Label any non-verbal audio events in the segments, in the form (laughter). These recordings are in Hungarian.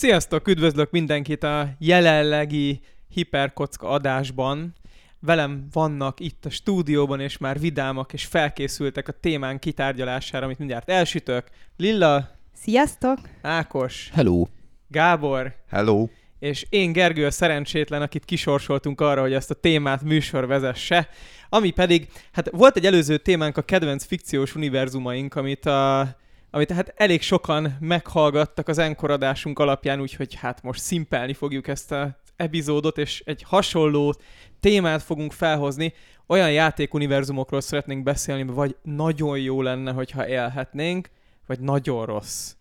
Sziasztok, üdvözlök mindenkit a jelenlegi Hiperkocka adásban. Velem vannak itt a stúdióban, és már vidámak, és felkészültek a témán kitárgyalására, amit mindjárt elsütök. Lilla, Sziasztok! Ákos, Hello. Gábor, Hello. és én Gergő a szerencsétlen, akit kisorsoltunk arra, hogy ezt a témát műsor vezesse, ami pedig, hát volt egy előző témánk a kedvenc fikciós univerzumaink, amit a amit hát elég sokan meghallgattak az enkoradásunk alapján, úgyhogy hát most szimpelni fogjuk ezt az epizódot, és egy hasonló témát fogunk felhozni. Olyan játékuniverzumokról szeretnénk beszélni, vagy nagyon jó lenne, hogyha élhetnénk, vagy nagyon rossz.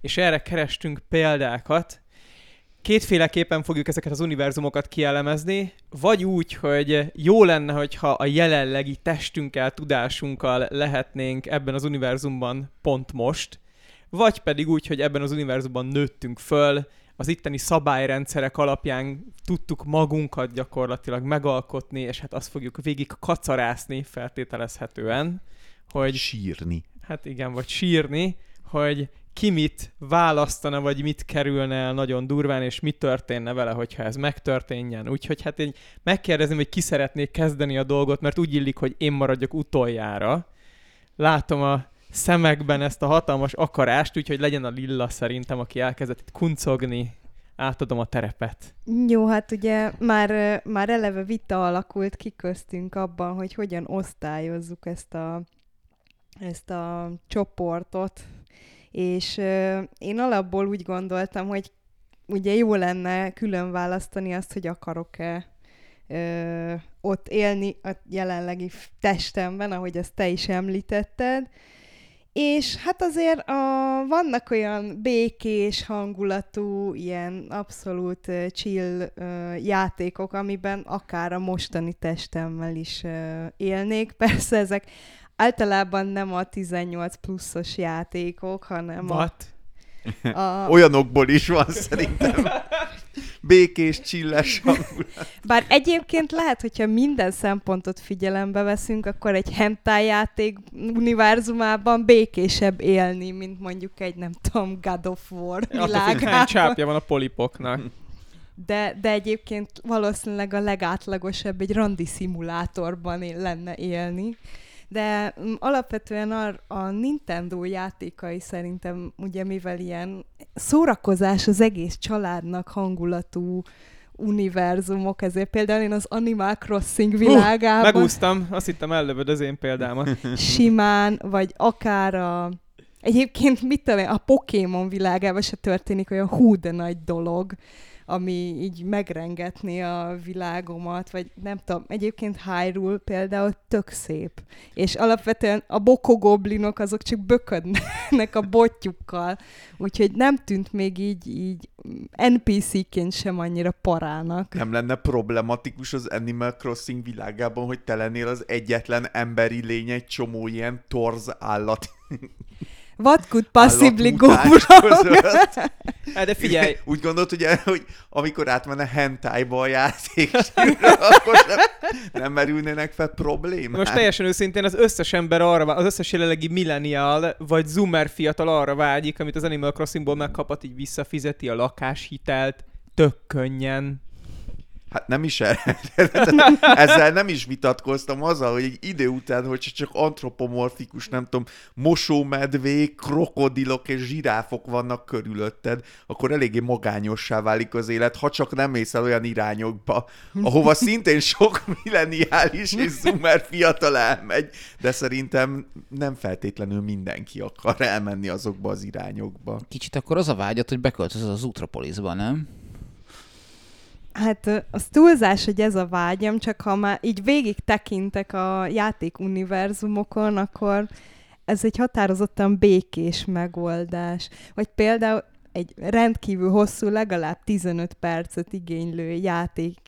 És erre kerestünk példákat, kétféleképpen fogjuk ezeket az univerzumokat kielemezni, vagy úgy, hogy jó lenne, hogyha a jelenlegi testünkkel, tudásunkkal lehetnénk ebben az univerzumban pont most, vagy pedig úgy, hogy ebben az univerzumban nőttünk föl, az itteni szabályrendszerek alapján tudtuk magunkat gyakorlatilag megalkotni, és hát azt fogjuk végig kacarászni feltételezhetően, hogy... Sírni. Hát igen, vagy sírni, hogy ki mit választana, vagy mit kerülne el nagyon durván, és mi történne vele, hogyha ez megtörténjen. Úgyhogy hát én megkérdezném, hogy ki szeretnék kezdeni a dolgot, mert úgy illik, hogy én maradjak utoljára. Látom a szemekben ezt a hatalmas akarást, úgyhogy legyen a Lilla szerintem, aki elkezdett itt kuncogni. Átadom a terepet. Jó, hát ugye már, már eleve vita alakult ki köztünk abban, hogy hogyan osztályozzuk ezt a, ezt a csoportot, és én alapból úgy gondoltam, hogy ugye jó lenne külön választani azt, hogy akarok-e ö, ott élni a jelenlegi testemben, ahogy ezt te is említetted, és hát azért a, vannak olyan békés hangulatú, ilyen abszolút chill uh, játékok, amiben akár a mostani testemmel is uh, élnék. (laughs) Persze ezek általában nem a 18 pluszos játékok, hanem What? a... a... (laughs) Olyanokból is van szerintem. (laughs) Békés, csilles hangulat. Bár egyébként lehet, hogyha minden szempontot figyelembe veszünk, akkor egy hentai játék univerzumában békésebb élni, mint mondjuk egy, nem tudom, God of War világában. Hány csápja van a polipoknak. De, de egyébként valószínűleg a legátlagosabb egy randi szimulátorban lenne élni. De m, alapvetően a, a Nintendo játékai szerintem, ugye mivel ilyen szórakozás az egész családnak hangulatú univerzumok, ezért például én az Animal Crossing világában... Uh, megúsztam, azt hittem ellövöd az én példámat. Simán, vagy akár a... Egyébként mit tudom, a Pokémon világában se történik olyan hú de nagy dolog, ami így megrengetni a világomat, vagy nem tudom, egyébként Hyrule például tök szép, és alapvetően a bokogoblinok azok csak böködnek a botjukkal, úgyhogy nem tűnt még így, így NPC-ként sem annyira parának. Nem lenne problematikus az Animal Crossing világában, hogy te lennél az egyetlen emberi lény egy csomó ilyen torz állat What could possibly go wrong? (laughs) Hát de figyelj! Úgy gondolod, hogy, hogy amikor átmenne hentájba a játék, (laughs) akkor nem, nem merülnének fel problémák? Most teljesen őszintén az összes ember arra, az összes jelenlegi millennial vagy zoomer fiatal arra vágyik, amit az Animal Crossingból megkaphat, így visszafizeti a lakáshitelt, tök könnyen. Hát nem is erre. (laughs) Ezzel nem is vitatkoztam azzal, hogy egy idő után, hogy csak antropomorfikus, nem tudom, mosómedvék, krokodilok és zsiráfok vannak körülötted, akkor eléggé magányossá válik az élet, ha csak nem mész el olyan irányokba, ahova szintén sok (laughs) milleniális és zoomer fiatal elmegy, de szerintem nem feltétlenül mindenki akar elmenni azokba az irányokba. Kicsit akkor az a vágyat, hogy beköltözöl az Utropolisba, nem? Hát az túlzás, hogy ez a vágyam, csak ha már így végig tekintek a játék univerzumokon, akkor ez egy határozottan békés megoldás. Vagy például egy rendkívül hosszú, legalább 15 percet igénylő játék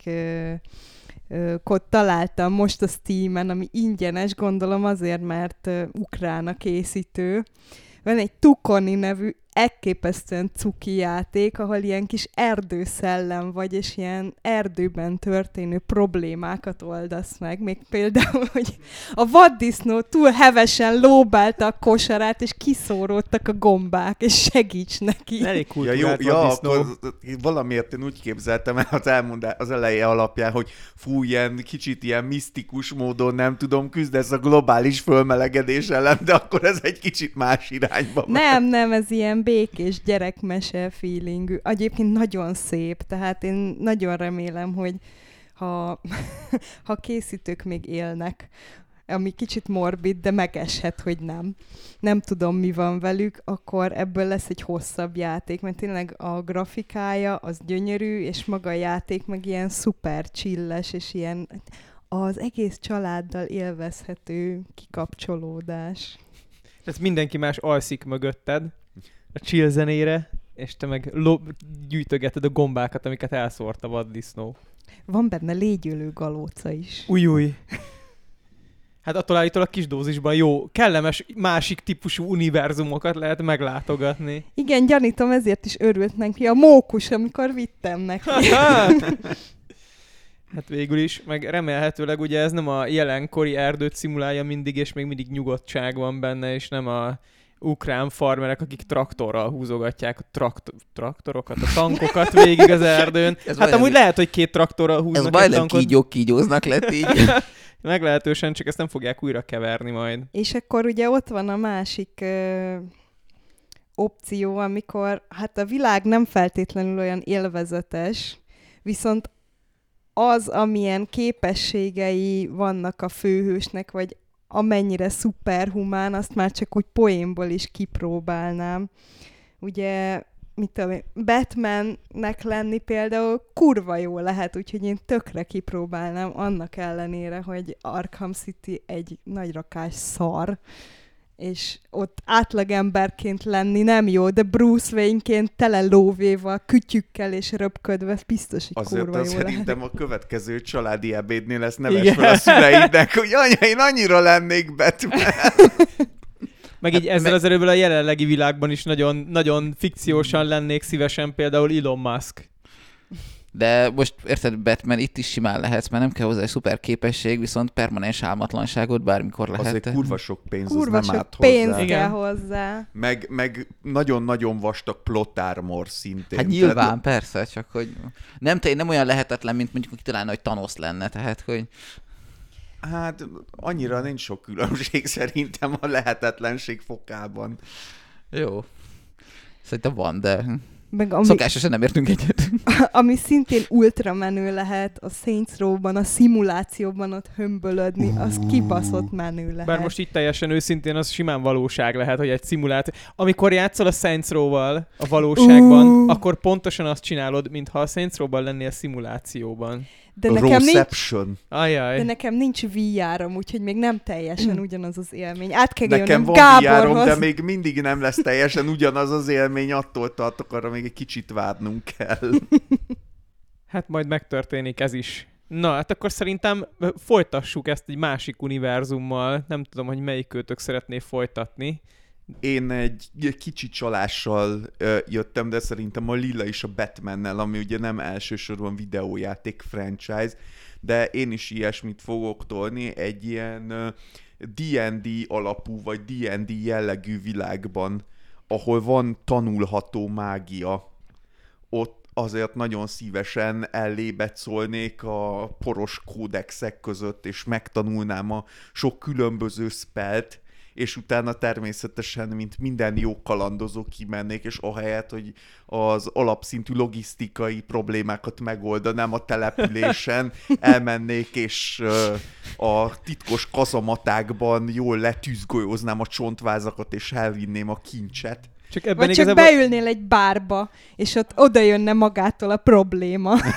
kod találtam most a Steam-en, ami ingyenes, gondolom azért, mert uh, ukrán a készítő. Van egy Tukoni nevű elképesztően cuki játék, ahol ilyen kis erdőszellem vagy, és ilyen erdőben történő problémákat oldasz meg. Még például, hogy a vaddisznó túl hevesen lóbálta a kosarát, és kiszóródtak a gombák, és segíts neki. Elég Ja, jó, ja, vaddisznó. akkor valamiért én úgy képzeltem el az elmondás, az eleje alapján, hogy fú, ilyen kicsit ilyen misztikus módon nem tudom, küzdesz a globális fölmelegedés ellen, de akkor ez egy kicsit más irányba. Nem, nem, ez ilyen békés gyerekmese feelingű. Egyébként nagyon szép, tehát én nagyon remélem, hogy ha, (laughs) ha készítők még élnek, ami kicsit morbid, de megeshet, hogy nem. Nem tudom, mi van velük, akkor ebből lesz egy hosszabb játék, mert tényleg a grafikája az gyönyörű, és maga a játék meg ilyen szuper chilles, és ilyen az egész családdal élvezhető kikapcsolódás. Ez mindenki más alszik mögötted a chill zenére, és te meg lo- gyűjtögeted a gombákat, amiket elszórt a vaddisznó. Van benne légyölő galóca is. Új, új. Hát attól állítólag kis dózisban jó, kellemes másik típusú univerzumokat lehet meglátogatni. Igen, gyanítom, ezért is örült neki a mókus, amikor vittem neki. (laughs) Hát végül is, meg remélhetőleg ugye ez nem a jelenkori erdőt szimulálja mindig, és még mindig nyugodtság van benne, és nem a ukrán farmerek, akik traktorral húzogatják a trakt- traktorokat, a tankokat végig az erdőn. (laughs) Ez Hát amúgy lehet, hogy két traktorral Ez húznak egy majdnem tankot. kígyók kígyóznak lett így. (laughs) Meglehetősen, csak ezt nem fogják újra keverni majd. És akkor ugye ott van a másik ö, opció, amikor hát a világ nem feltétlenül olyan élvezetes, viszont az, amilyen képességei vannak a főhősnek, vagy amennyire szuperhumán, azt már csak úgy poénból is kipróbálnám. Ugye, mit tudom én, Batmannek lenni például kurva jó lehet, úgyhogy én tökre kipróbálnám, annak ellenére, hogy Arkham City egy nagy rakás szar, és ott átlagemberként lenni nem jó, de Bruce Wayne-ként tele lóvéval, kütyükkel és röpködve, biztos, hogy Azért kurva az jó lehet. szerintem a következő családi ebédnél lesz neves Igen. fel a szüleidnek, hogy anya, én annyira lennék Batman. (laughs) Meg így ezzel az erőből a jelenlegi világban is nagyon, nagyon fikciósan lennék szívesen például Elon Musk. De most érted, Batman itt is simán lehetsz, mert nem kell hozzá egy szuper képesség, viszont permanens álmatlanságot bármikor lehet. Azért kurva sok pénz, Kurva az nem sok pénz hozzá. Igen. kell hozzá. Meg, meg nagyon-nagyon vastag plot armor szintén. Hát nyilván, persze, csak hogy nem, te- nem olyan lehetetlen, mint mondjuk kitalálna, hogy Thanos lenne, tehát hogy Hát annyira nincs sok különbség szerintem a lehetetlenség fokában. jó. Szerintem van, de Meg ami, szokásosan nem értünk egyet. (laughs) ami szintén ultra menő lehet a Saints Row-ban, a szimulációban ott hömbölödni, az kibaszott menő lehet. Bár most itt teljesen őszintén az simán valóság lehet, hogy egy szimulátor. Amikor játszol a Saints Row-val a valóságban, Ú. akkor pontosan azt csinálod, mintha a Saints Row-ban lennél szimulációban. De nekem, nincs. Ajaj. de nekem nincs VR-om, úgyhogy még nem teljesen ugyanaz az élmény. Át kell Nekem van Gáborhoz. VR-om, de még mindig nem lesz teljesen ugyanaz az élmény, attól tartok, arra még egy kicsit várnunk kell. (laughs) Hát majd megtörténik ez is. Na, hát akkor szerintem folytassuk ezt egy másik univerzummal. Nem tudom, hogy melyik kötök szeretné folytatni. Én egy kicsi csalással jöttem, de szerintem a Lila is a Batmannel, ami ugye nem elsősorban videójáték franchise, de én is ilyesmit fogok tolni egy ilyen D&D alapú, vagy D&D jellegű világban, ahol van tanulható mágia. Ott azért nagyon szívesen ellébet szólnék a poros kódexek között, és megtanulnám a sok különböző spelt, és utána természetesen, mint minden jó kalandozó kimennék, és ahelyett, hogy az alapszintű logisztikai problémákat megoldanám a településen, (laughs) elmennék, és a titkos kazamatákban jól letűzgolyóznám a csontvázakat, és elvinném a kincset. Csak ebben Vagy csak igazából... beülnél egy bárba, és ott oda jönne magától a probléma. (laughs) (laughs)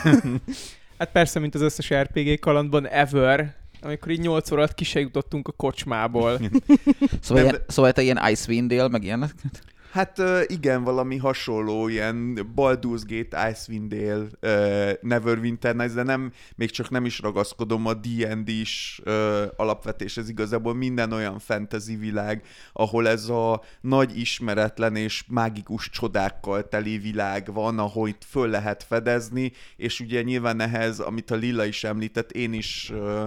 Hát persze, mint az összes RPG kalandban ever, amikor így 8 óra alatt ki se jutottunk a kocsmából. (laughs) Szóval, Nem, ilyen, szóval te ilyen Icewind Dale, meg ilyenek? Hát igen, valami hasonló, ilyen Baldur's Gate, Icewind Dale, Neverwinter Nights, de nem, még csak nem is ragaszkodom a D&D-s ö, alapvetés, ez igazából minden olyan fantasy világ, ahol ez a nagy ismeretlen és mágikus csodákkal teli világ van, ahol itt föl lehet fedezni, és ugye nyilván ehhez, amit a Lilla is említett, én is ö,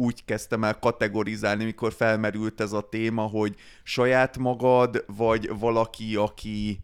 úgy kezdtem el kategorizálni, mikor felmerült ez a téma, hogy saját magad, vagy valaki, aki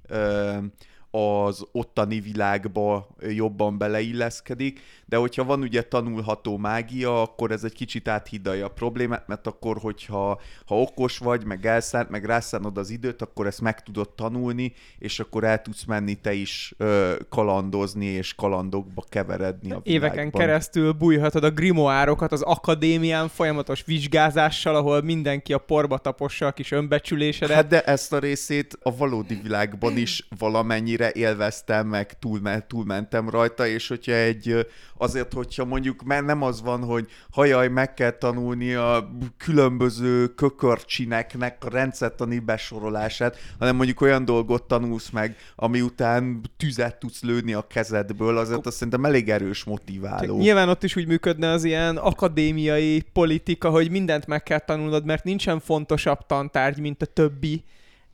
az ottani világba jobban beleilleszkedik, de hogyha van ugye tanulható mágia, akkor ez egy kicsit áthidalja a problémát, mert akkor, hogyha ha okos vagy, meg elszánt, meg rászánod az időt, akkor ezt meg tudod tanulni, és akkor el tudsz menni te is ö, kalandozni, és kalandokba keveredni a Éveken világban. keresztül bújhatod a grimoárokat az akadémián folyamatos vizsgázással, ahol mindenki a porba tapossa a kis önbecsülésedet. Hát de ezt a részét a valódi világban is valamennyire élveztem, meg túlme, túlmentem rajta, és hogyha egy, azért, hogyha mondjuk nem az van, hogy hajaj, meg kell tanulni a különböző kökörcsineknek a rendszertani besorolását, hanem mondjuk olyan dolgot tanulsz meg, ami után tüzet tudsz lőni a kezedből, azért azt szerintem elég erős motiváló. Nyilván ott is úgy működne az ilyen akadémiai politika, hogy mindent meg kell tanulnod, mert nincsen fontosabb tantárgy, mint a többi.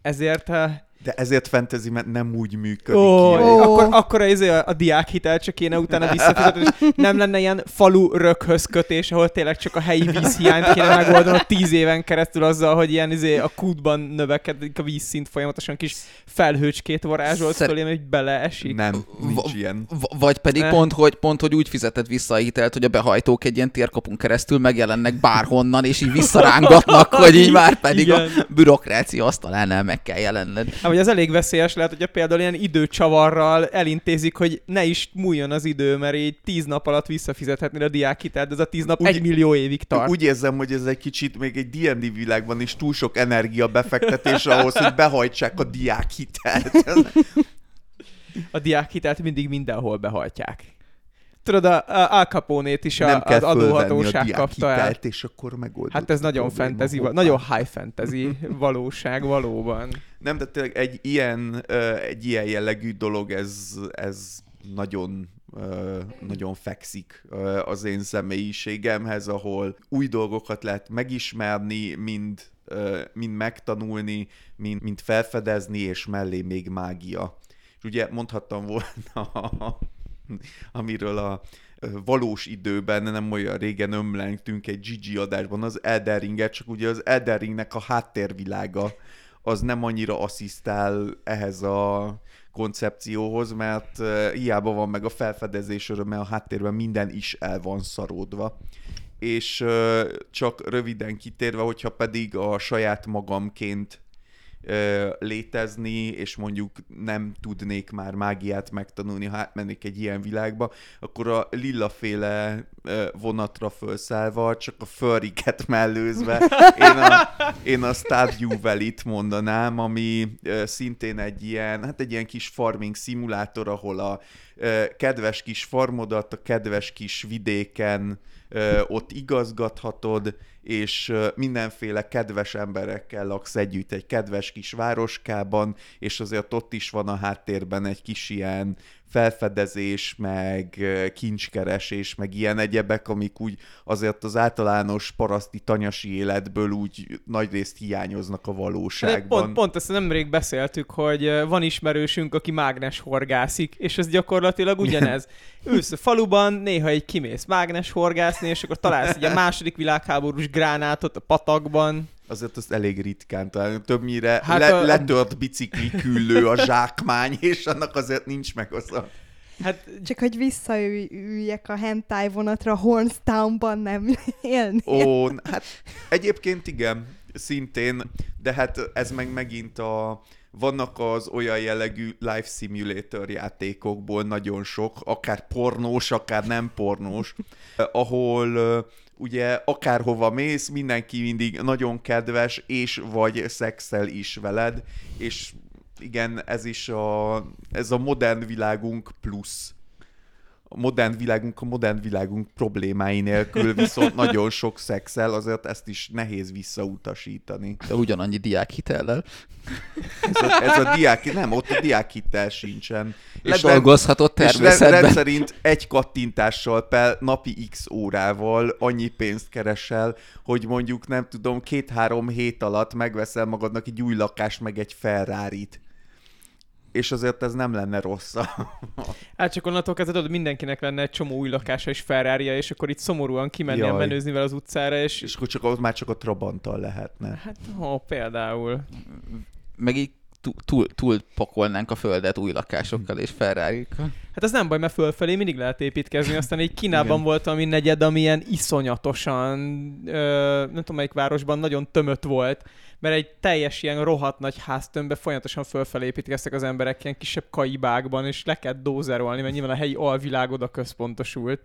Ezért eh, De ezért fantasy, mert nem úgy működik. Ó, ilyen. Ó. akkor, akkor izé a, a diákhitel csak kéne utána visszafizetni, és nem lenne ilyen falu röghöz kötés, ahol tényleg csak a helyi vízhiányt kéne megoldanod tíz éven keresztül azzal, hogy ilyen izé a kútban növekedik a vízszint folyamatosan kis felhőcskét varázsolt Szer- föl, hogy beleesik. Nem, nincs Va- ilyen. V- vagy pedig Ne. pont hogy, pont, hogy úgy fizeted vissza a hitelt, hogy a behajtók egy ilyen térkapun keresztül megjelennek bárhonnan, és így visszarángatnak, (laughs) hogy így már pedig a Igen. bürokrácia asztalánál meg kell jelenned. Vagy az elég veszélyes lehet, hogyha például ilyen időcsavarral elintézik, hogy ne is múljon az idő, mert így tíz nap alatt visszafizethetnél a diákhitelt, ez a tíz nap Úgy- egy millió évig tart. Úgy érzem, hogy ez egy kicsit még egy D&D világban is túl sok energia befektetés ahhoz, hogy behajtsák a diák hitelt. A diákhitelt mindig mindenhol behajtják. Tudod, a, a Al Capone-t is a, Nem kell az a adóhatóság diák kapta el. és akkor megoldod. Hát ez a nagyon fantasy, Hoppá. nagyon high fantasy (laughs) valóság valóban. Nem, de tényleg egy ilyen, egy ilyen jellegű dolog, ez, ez nagyon nagyon fekszik az én személyiségemhez, ahol új dolgokat lehet megismerni, mind, mind megtanulni, mind, mind felfedezni, és mellé még mágia. És ugye mondhattam volna, amiről a valós időben nem olyan régen ömlengtünk egy Gigi adásban az Elden Ringet, csak ugye az Elden Ringnek a háttérvilága az nem annyira asszisztál ehhez a koncepcióhoz, mert hiába van meg a felfedezés öröme, a háttérben minden is el van szaródva. És csak röviden kitérve, hogyha pedig a saját magamként létezni, és mondjuk nem tudnék már mágiát megtanulni, ha átmennék egy ilyen világba, akkor a lillaféle ö, vonatra felszállva, csak a furriket mellőzve, én a, én a Stardew Valley-t mondanám, ami szintén egy ilyen, hát egy ilyen kis farming szimulátor, ahol a kedves kis farmodat a kedves kis vidéken ott igazgathatod, és mindenféle kedves emberekkel laksz együtt egy kedves kis városkában, és azért ott is van a háttérben egy kis ilyen felfedezés, meg kincskeresés, meg ilyen egyebek, amik úgy azért az általános paraszti tanyasi életből úgy nagyrészt hiányoznak a valóságban. Pont, pont ezt nemrég beszéltük, hogy van ismerősünk, aki mágnes horgászik, és ez gyakorlatilag ugyanez. Ülsz a faluban, néha egy kimész mágnes horgászni, és akkor találsz egy (laughs) második világháborús gránátot a patakban. Azért azt elég ritkán találni. Többnyire Hát hát le, a- letört bicikli küllő a zsákmány, (laughs) és annak azért nincs meg az a... Hát Csak hogy visszaüljek a hentai vonatra, Hornstownban nem (laughs) élni. Ó, hát egyébként igen, szintén, de hát ez meg megint a... Vannak az olyan jellegű life simulator játékokból nagyon sok, akár pornós, akár nem pornós, eh, ahol eh, ugye akárhova mész, mindenki mindig nagyon kedves, és vagy szexel is veled, és igen, ez is a, ez a modern világunk plusz a modern világunk a modern világunk problémái nélkül, viszont nagyon sok szexel, azért ezt is nehéz visszautasítani. De ugyanannyi diák hitellel. Ez a, ez a diák, nem, ott a diákhitel sincsen. rend- Ledolgozhatott és rend- természetben. rendszerint egy kattintással per napi x órával annyi pénzt keresel, hogy mondjuk nem tudom, két-három hét alatt megveszel magadnak egy új lakást, meg egy ferrari És azért ez nem lenne rossz. (laughs) Hát csak onnantól kezdve tudod, mindenkinek lenne egy csomó új lakása és ferrari és akkor itt szomorúan kimenni Jaj. menőzni vele az utcára, és... És akkor csak, ott már csak a Trabanttal lehetne. Hát, ó, például. Meg így túl, túl, pakolnánk a földet új lakásokkal és ferrari Hát ez nem baj, mert fölfelé mindig lehet építkezni. Aztán egy Kínában Igen. volt ami negyed, ami ilyen iszonyatosan, ö, nem tudom melyik városban, nagyon tömött volt, mert egy teljes ilyen rohadt nagy háztömbbe folyamatosan fölfelé építkeztek az emberek ilyen kisebb kaibákban, és le kellett dózerolni, mert nyilván a helyi alvilág oda központosult.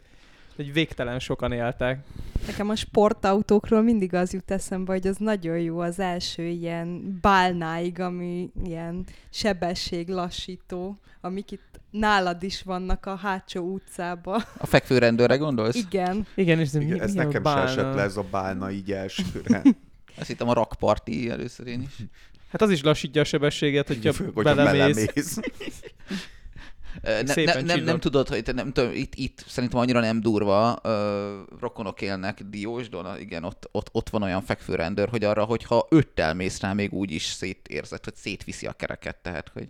Egy végtelen sokan éltek. Nekem a sportautókról mindig az jut eszembe, hogy az nagyon jó az első ilyen bálnáig, ami ilyen sebességlassító, amik itt nálad is vannak a hátsó utcába. A fekvőrendőre gondolsz? Igen. Igen, és ez, mi, Igen, ez mi a nekem se bálna? esett le ez a bálna így elsőre. (laughs) Azt hittem a rakparti először én is. Hát az is lassítja a sebességet, hogyha Főleg, hogyha belemész. belemész. (laughs) Ne, ne, nem, nem tudod, hogy nem tudom, itt, itt szerintem annyira nem durva, ö, rokonok élnek Diósdon, igen, ott, ott, ott van olyan fekvőrendőr, hogy arra, hogyha öttel mész rá, még úgy is szétérzed, hogy szétviszi a kereket, tehát, hogy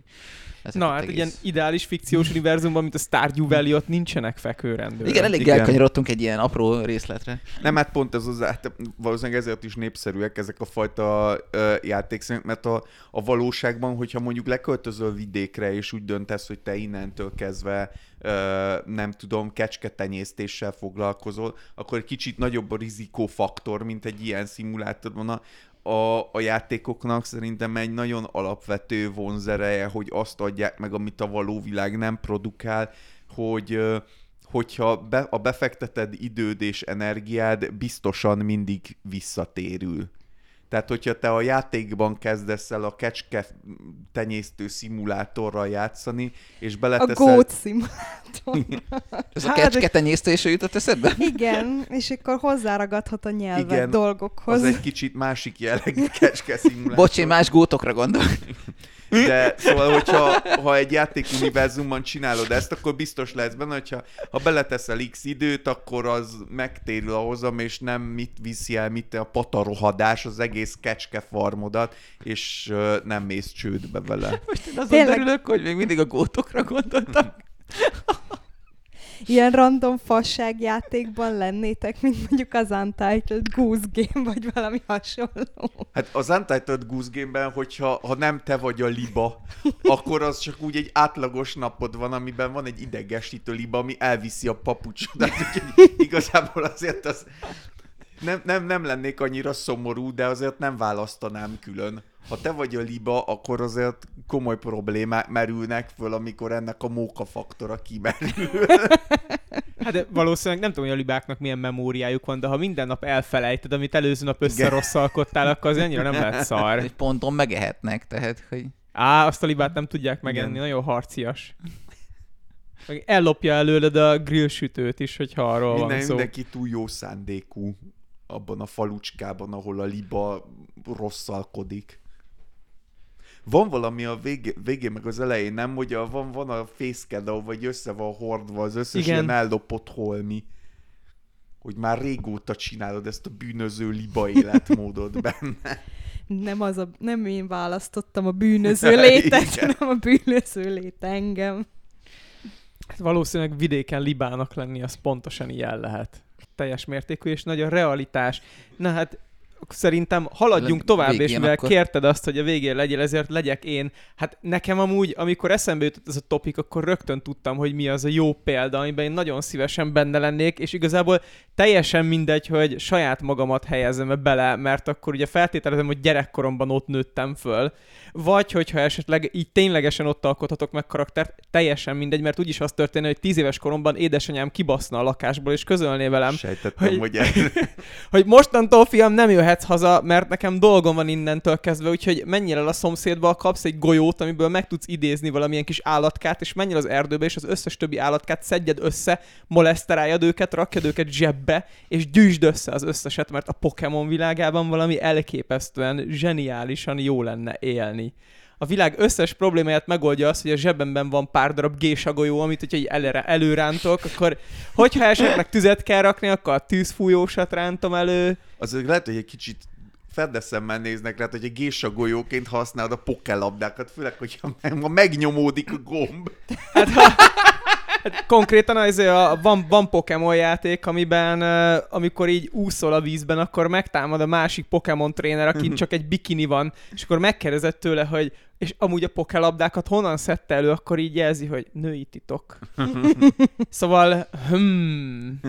ezek Na, hát egész- egy ilyen ideális fikciós univerzumban, mint a Stardew Valley, ott nincsenek fekvőrendőrök. Igen, elég Igen. elkanyarodtunk egy ilyen apró részletre. Nem, hát pont ez az, hát valószínűleg ezért is népszerűek ezek a fajta ö, játékszínek, mert a, a valóságban, hogyha mondjuk leköltözöl vidékre, és úgy döntesz, hogy te innentől kezdve ö, nem tudom, kecsketenyésztéssel foglalkozol, akkor egy kicsit nagyobb a rizikófaktor, mint egy ilyen szimulátorban. A, a, a játékoknak szerintem egy nagyon alapvető vonzereje, hogy azt adják meg, amit a való világ nem produkál, hogy hogyha be, a befekteted időd és energiád biztosan mindig visszatérül. Tehát, hogyha te a játékban kezdesz el a kecske tenyésztő szimulátorral játszani, és A beleteszel... gót szimulátor. (laughs) Ez a Hát, kecske tenyésztése jutott eszedbe? Igen, és akkor hozzáragadhat a nyelvet Igen, dolgokhoz. Az egy kicsit másik jellegű (laughs) kecske szimulátor. Bocs, én más gótokra gondolok. (laughs) De szóval, hogyha ha egy játékuniverzumban csinálod ezt, akkor biztos lesz benne, hogyha ha beleteszel x időt, akkor az megtérül a hozam, és nem mit viszi el, mit a patarohadás az egész kecske farmodat, és nem mész csődbe vele. (laughs) Most én azon Tényleg? örülök, hogy még mindig a gótokra gondoltam. Ilyen random fasságjátékban lennétek, mint mondjuk az Untitled Goose Game, vagy valami hasonló. Hát az Untitled Goose Game-ben, hogyha ha nem te vagy a liba, akkor az csak úgy egy átlagos napod van, amiben van egy idegesítő liba, ami elviszi a papucsodat. Úgyhogy igazából azért az nem, nem, nem lennék annyira szomorú, de azért nem választanám külön. Ha te vagy a liba, akkor azért komoly problémák merülnek föl, amikor ennek a móka faktora kimerül. (laughs) Hát de valószínűleg nem tudom, hogy a libáknak milyen memóriájuk van, de ha minden nap elfelejted, amit előző nap összerosszalkodtál, akkor az annyira nem lehet szar. Egy ponton megehetnek, tehát, hogy Á, azt a libát nem tudják megenni, Igen. nagyon harcias. Meg ellopja előled a grillsütőt is, hogyha arról Minden, van szó. mindenki túl jó szándékú abban a falucskában, ahol a liba rosszalkodik. Van valami a végé, végén, meg az elején, nem? Hogy a, van, van a fészked, ahol vagy össze van hordva az összes Igen. ilyen ellopott holmi. Hogy már régóta csinálod ezt a bűnöző liba életmódot (laughs) benne. Nem, az a, nem én választottam a bűnöző (laughs) létet, (laughs) hanem a bűnöző lét engem. Hát valószínűleg vidéken libának lenni, az pontosan ilyen lehet. Teljes mértékű, és nagy a realitás. Na hát szerintem haladjunk Leg- tovább, és mivel akkor. kérted azt, hogy a végén legyél, ezért legyek én. Hát nekem amúgy, amikor eszembe jutott ez a topik, akkor rögtön tudtam, hogy mi az a jó példa, amiben én nagyon szívesen benne lennék, és igazából teljesen mindegy, hogy saját magamat helyezem bele, mert akkor ugye feltételezem, hogy gyerekkoromban ott nőttem föl, vagy hogyha esetleg így ténylegesen ott alkothatok meg karaktert, teljesen mindegy, mert úgyis az történne, hogy tíz éves koromban édesanyám kibaszna a lakásból, és közölné velem, Sejtettem, hogy- hogy, (laughs) hogy mostantól fiam nem jöhet jöhetsz haza, mert nekem dolgom van innentől kezdve, úgyhogy menjél el a szomszédba, kapsz egy golyót, amiből meg tudsz idézni valamilyen kis állatkát, és menjél az erdőbe, és az összes többi állatkát szedjed össze, moleszteráljad őket, rakjad őket zsebbe, és gyűjtsd össze az összeset, mert a Pokémon világában valami elképesztően zseniálisan jó lenne élni a világ összes problémáját megoldja az, hogy a zsebemben van pár darab gésagolyó, amit hogyha így előre, előrántok, akkor hogyha esetleg tüzet kell rakni, akkor a tűzfújósat rántom elő. Az lehet, hogy egy kicsit fedeszemmel néznek, lehet, hogy egy gésagolyóként használod a pokelabdákat, főleg, hogyha ha megnyomódik a gomb. Hát, ha, Hát konkrétan az, a, van, van Pokémon játék, amiben amikor így úszol a vízben, akkor megtámad a másik Pokémon tréner, aki csak egy bikini van, és akkor megkérdezett tőle, hogy és amúgy a pokélabdákat honnan szedte elő, akkor így jelzi, hogy női titok. (laughs) szóval, hmm.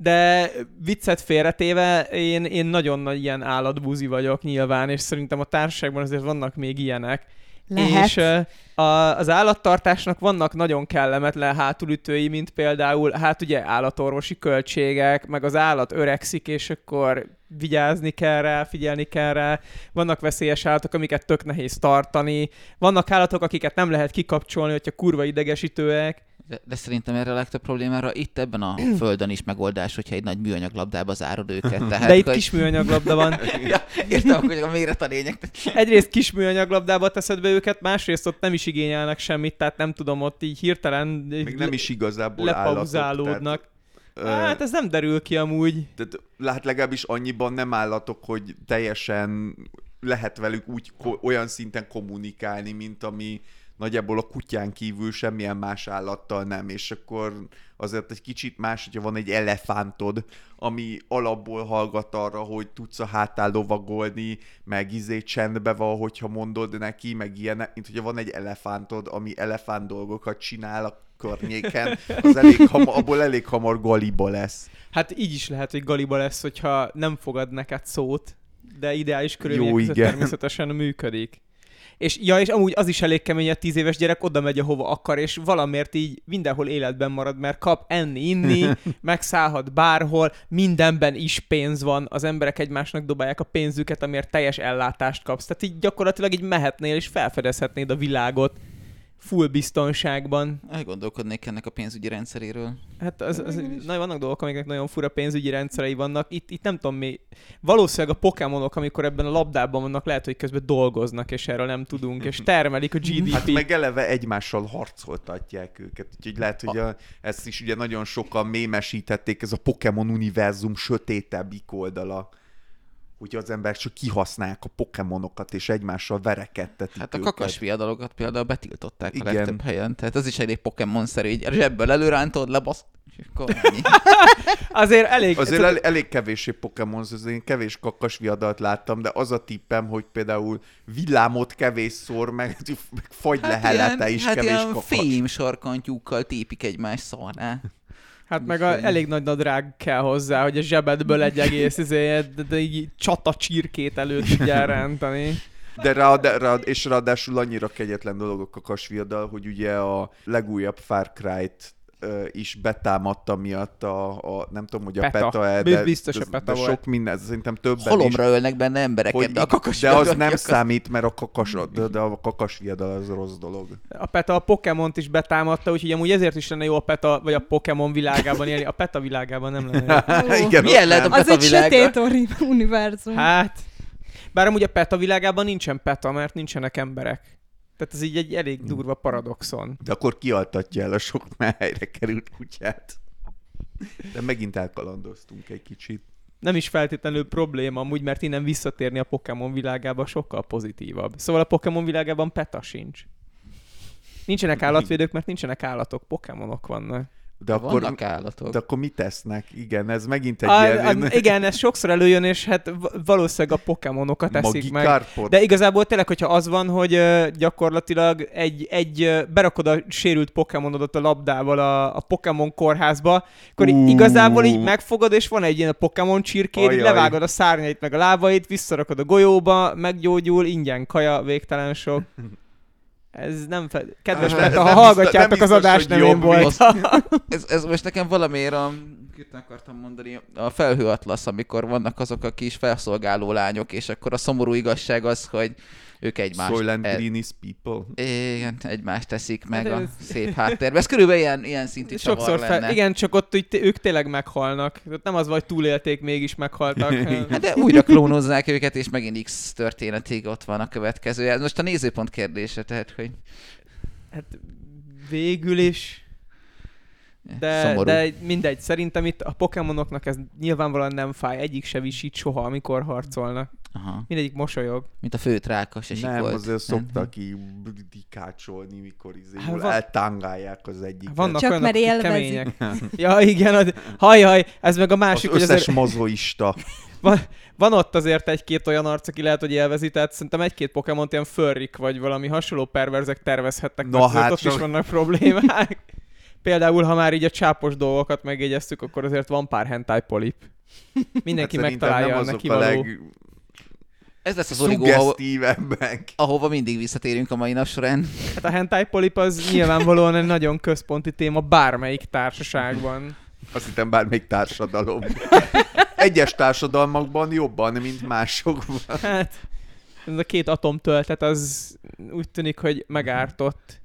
De viccet félretéve, én, én nagyon nagy ilyen állatbúzi vagyok nyilván, és szerintem a társaságban azért vannak még ilyenek. Lehet. És a, az állattartásnak vannak nagyon kellemetlen hátulütői, mint például, hát ugye állatorvosi költségek, meg az állat öregszik, és akkor vigyázni kell rá, figyelni kell rá. Vannak veszélyes állatok, amiket tök nehéz tartani. Vannak állatok, akiket nem lehet kikapcsolni, hogyha kurva idegesítőek. De, de szerintem erre a legtöbb problémára itt ebben a (clears throat) földön is megoldás, hogyha egy nagy műanyag labdába zárod őket. Tehát, de itt hogy... kis műanyag labda van. (laughs) ja, értem, hogy a méret a lényeg. Egyrészt kis műanyag labdába teszed be őket, másrészt ott nem is igényelnek semmit, tehát nem tudom, ott így hirtelen Még nem is igazából lepauzálódnak. Tehát, hát ez nem derül ki amúgy. Tehát hát legalábbis annyiban nem állatok, hogy teljesen lehet velük úgy olyan szinten kommunikálni, mint ami nagyjából a kutyán kívül semmilyen más állattal nem, és akkor azért egy kicsit más, hogyha van egy elefántod, ami alapból hallgat arra, hogy tudsz a hátál lovagolni, meg izé csendbe van, hogyha mondod neki, meg ilyen, mint hogyha van egy elefántod, ami elefánt dolgokat csinál a környéken, az elég ham- abból elég hamar galiba lesz. Hát így is lehet, hogy galiba lesz, hogyha nem fogad neked szót, de ideális körülmények között természetesen működik. És ja, és amúgy az is elég kemény, a tíz éves gyerek oda megy, ahova akar, és valamiért így mindenhol életben marad, mert kap enni, inni, (laughs) megszállhat bárhol, mindenben is pénz van, az emberek egymásnak dobálják a pénzüket, amiért teljes ellátást kapsz. Tehát így gyakorlatilag így mehetnél, és felfedezhetnéd a világot full biztonságban. Elgondolkodnék ennek a pénzügyi rendszeréről. Hát az, az, nagyon vannak dolgok, amiknek nagyon fura pénzügyi rendszerei vannak. Itt, itt nem tudom mi. Valószínűleg a Pokémonok, amikor ebben a labdában vannak, lehet, hogy közben dolgoznak, és erről nem tudunk, és (laughs) termelik a GDP. Hát meg eleve egymással harcoltatják őket. Úgyhogy lehet, hogy a, ezt is ugye nagyon sokan mémesítették, ez a Pokémon univerzum sötétebbik oldala hogy az emberek csak kihasználják a pokémonokat, és egymással verekedtetik Hát a kakas viadalokat például betiltották Igen. a legtöbb helyen, tehát ez is elég Pokémon-szerű, így zsebből előrántod, lebasz, (laughs) azért elég... Azért el, elég kevésé Pokémon, azért én kevés kakas viadalt láttam, de az a tippem, hogy például villámot szor, meg, meg fagylehelete hát is hát kevés ilyen kakas. fém sarkantyúkkal tépik egymás szarrá. Hát meg a, elég nagy nadrág kell hozzá, hogy a zsebedből egy egész izé, de, de így csata csirkét elő tudjál (laughs) rántani. De rád, rád, és ráadásul annyira kegyetlen dologok a kasviadal, hogy ugye a legújabb Far Cry-t is betámadta miatt a, a nem tudom, hogy a peta, peta de, biztos a peta de volt. sok minden, szerintem többen Halomra is. ölnek benne embereket, hogy, de a kakas De az nem számít, mert a kakas, de, de a kakas viadal az rossz dolog. A peta a Pokémont is betámadta, úgyhogy amúgy ezért is lenne jó a peta, vagy a Pokémon világában élni. A peta világában nem lenne jó. (laughs) Igen, Milyen lehet a peta Az egy sötét univerzum. Hát, bár amúgy a peta világában nincsen peta, mert nincsenek emberek. Tehát ez így egy elég durva paradoxon. De akkor kialtatja el a sok (laughs) helyre került kutyát. De megint elkalandoztunk egy kicsit. Nem is feltétlenül probléma, amúgy, mert innen visszatérni a Pokémon világába sokkal pozitívabb. Szóval a Pokémon világában peta sincs. Nincsenek állatvédők, mert nincsenek állatok, Pokémonok vannak. De akkor, Vannak állatok. De akkor mit tesznek? Igen, ez megint egy a, ilyen... A, igen, ez sokszor előjön, és hát valószínűleg a pokémonokat eszik meg. De igazából tényleg, hogyha az van, hogy gyakorlatilag egy, egy berakod a sérült pokémonodat a labdával a, a Pokémon kórházba, akkor uh. igazából így megfogod, és van egy ilyen Pokémon csirkéd, így levágod a szárnyait meg a lábait, visszarakod a golyóba, meggyógyul, ingyen kaja, végtelen sok. (laughs) Ez nem fe... Kedves nem ha hallgatjátok nem az biztos, adást, nem én voltam. (laughs) Ez, ez most nekem valamiért a, mit akartam mondani, a felhőatlasz, amikor vannak azok a kis felszolgáló lányok, és akkor a szomorú igazság az, hogy ők egymást... Soylent e- Green is people. igen, egymást teszik meg Hát a ez- szép háttérbe. Ez körülbelül ilyen, ilyen szintű Sokszor csavar fel... lenne. Igen, csak ott úgy, ők tényleg meghalnak. Nem az vagy túlélték, mégis meghaltak. (laughs) Hát de újra klónozzák őket, és megint X történetig ott van a következő. Ez most a nézőpont kérdése, tehát, hogy Hát végül is. De, szomorú. de mindegy, szerintem itt a Pokémonoknak ez nyilvánvalóan nem fáj, egyik se visít soha, amikor harcolnak. Aha. Mindegyik mosolyog. Mint a főt ráka se Nem, sikolt. azért szoktak így dikácsolni, mikor izé, Hát van- eltángálják az egyik. Vannak Csak olyanok, mert élvezik. kemények. (laughs) Ja, igen, az, hajjaj, ez meg a Az másik, hogy összes azért mozoista. (laughs) van, van ott azért egy-két olyan arc, aki lehet, hogy élvezi, tehát szerintem egy-két Pokémon ilyen furrik, vagy valami hasonló perverzek mert azért hát ott is csak- vannak problémák. (laughs) Például, ha már így a csápos dolgokat megjegyeztük, akkor azért van pár hentai polip. Mindenki hát megtalálja nem neki a való. Ez lesz az origó, ahol, legszuggesztívebbek. ahova mindig visszatérünk a mai nap során. Hát a hentai polip az nyilvánvalóan egy nagyon központi téma bármelyik társaságban. Azt hittem bármelyik társadalom. Egyes társadalmakban jobban, mint másokban. Hát, ez a két atomtöltet az úgy tűnik, hogy megártott.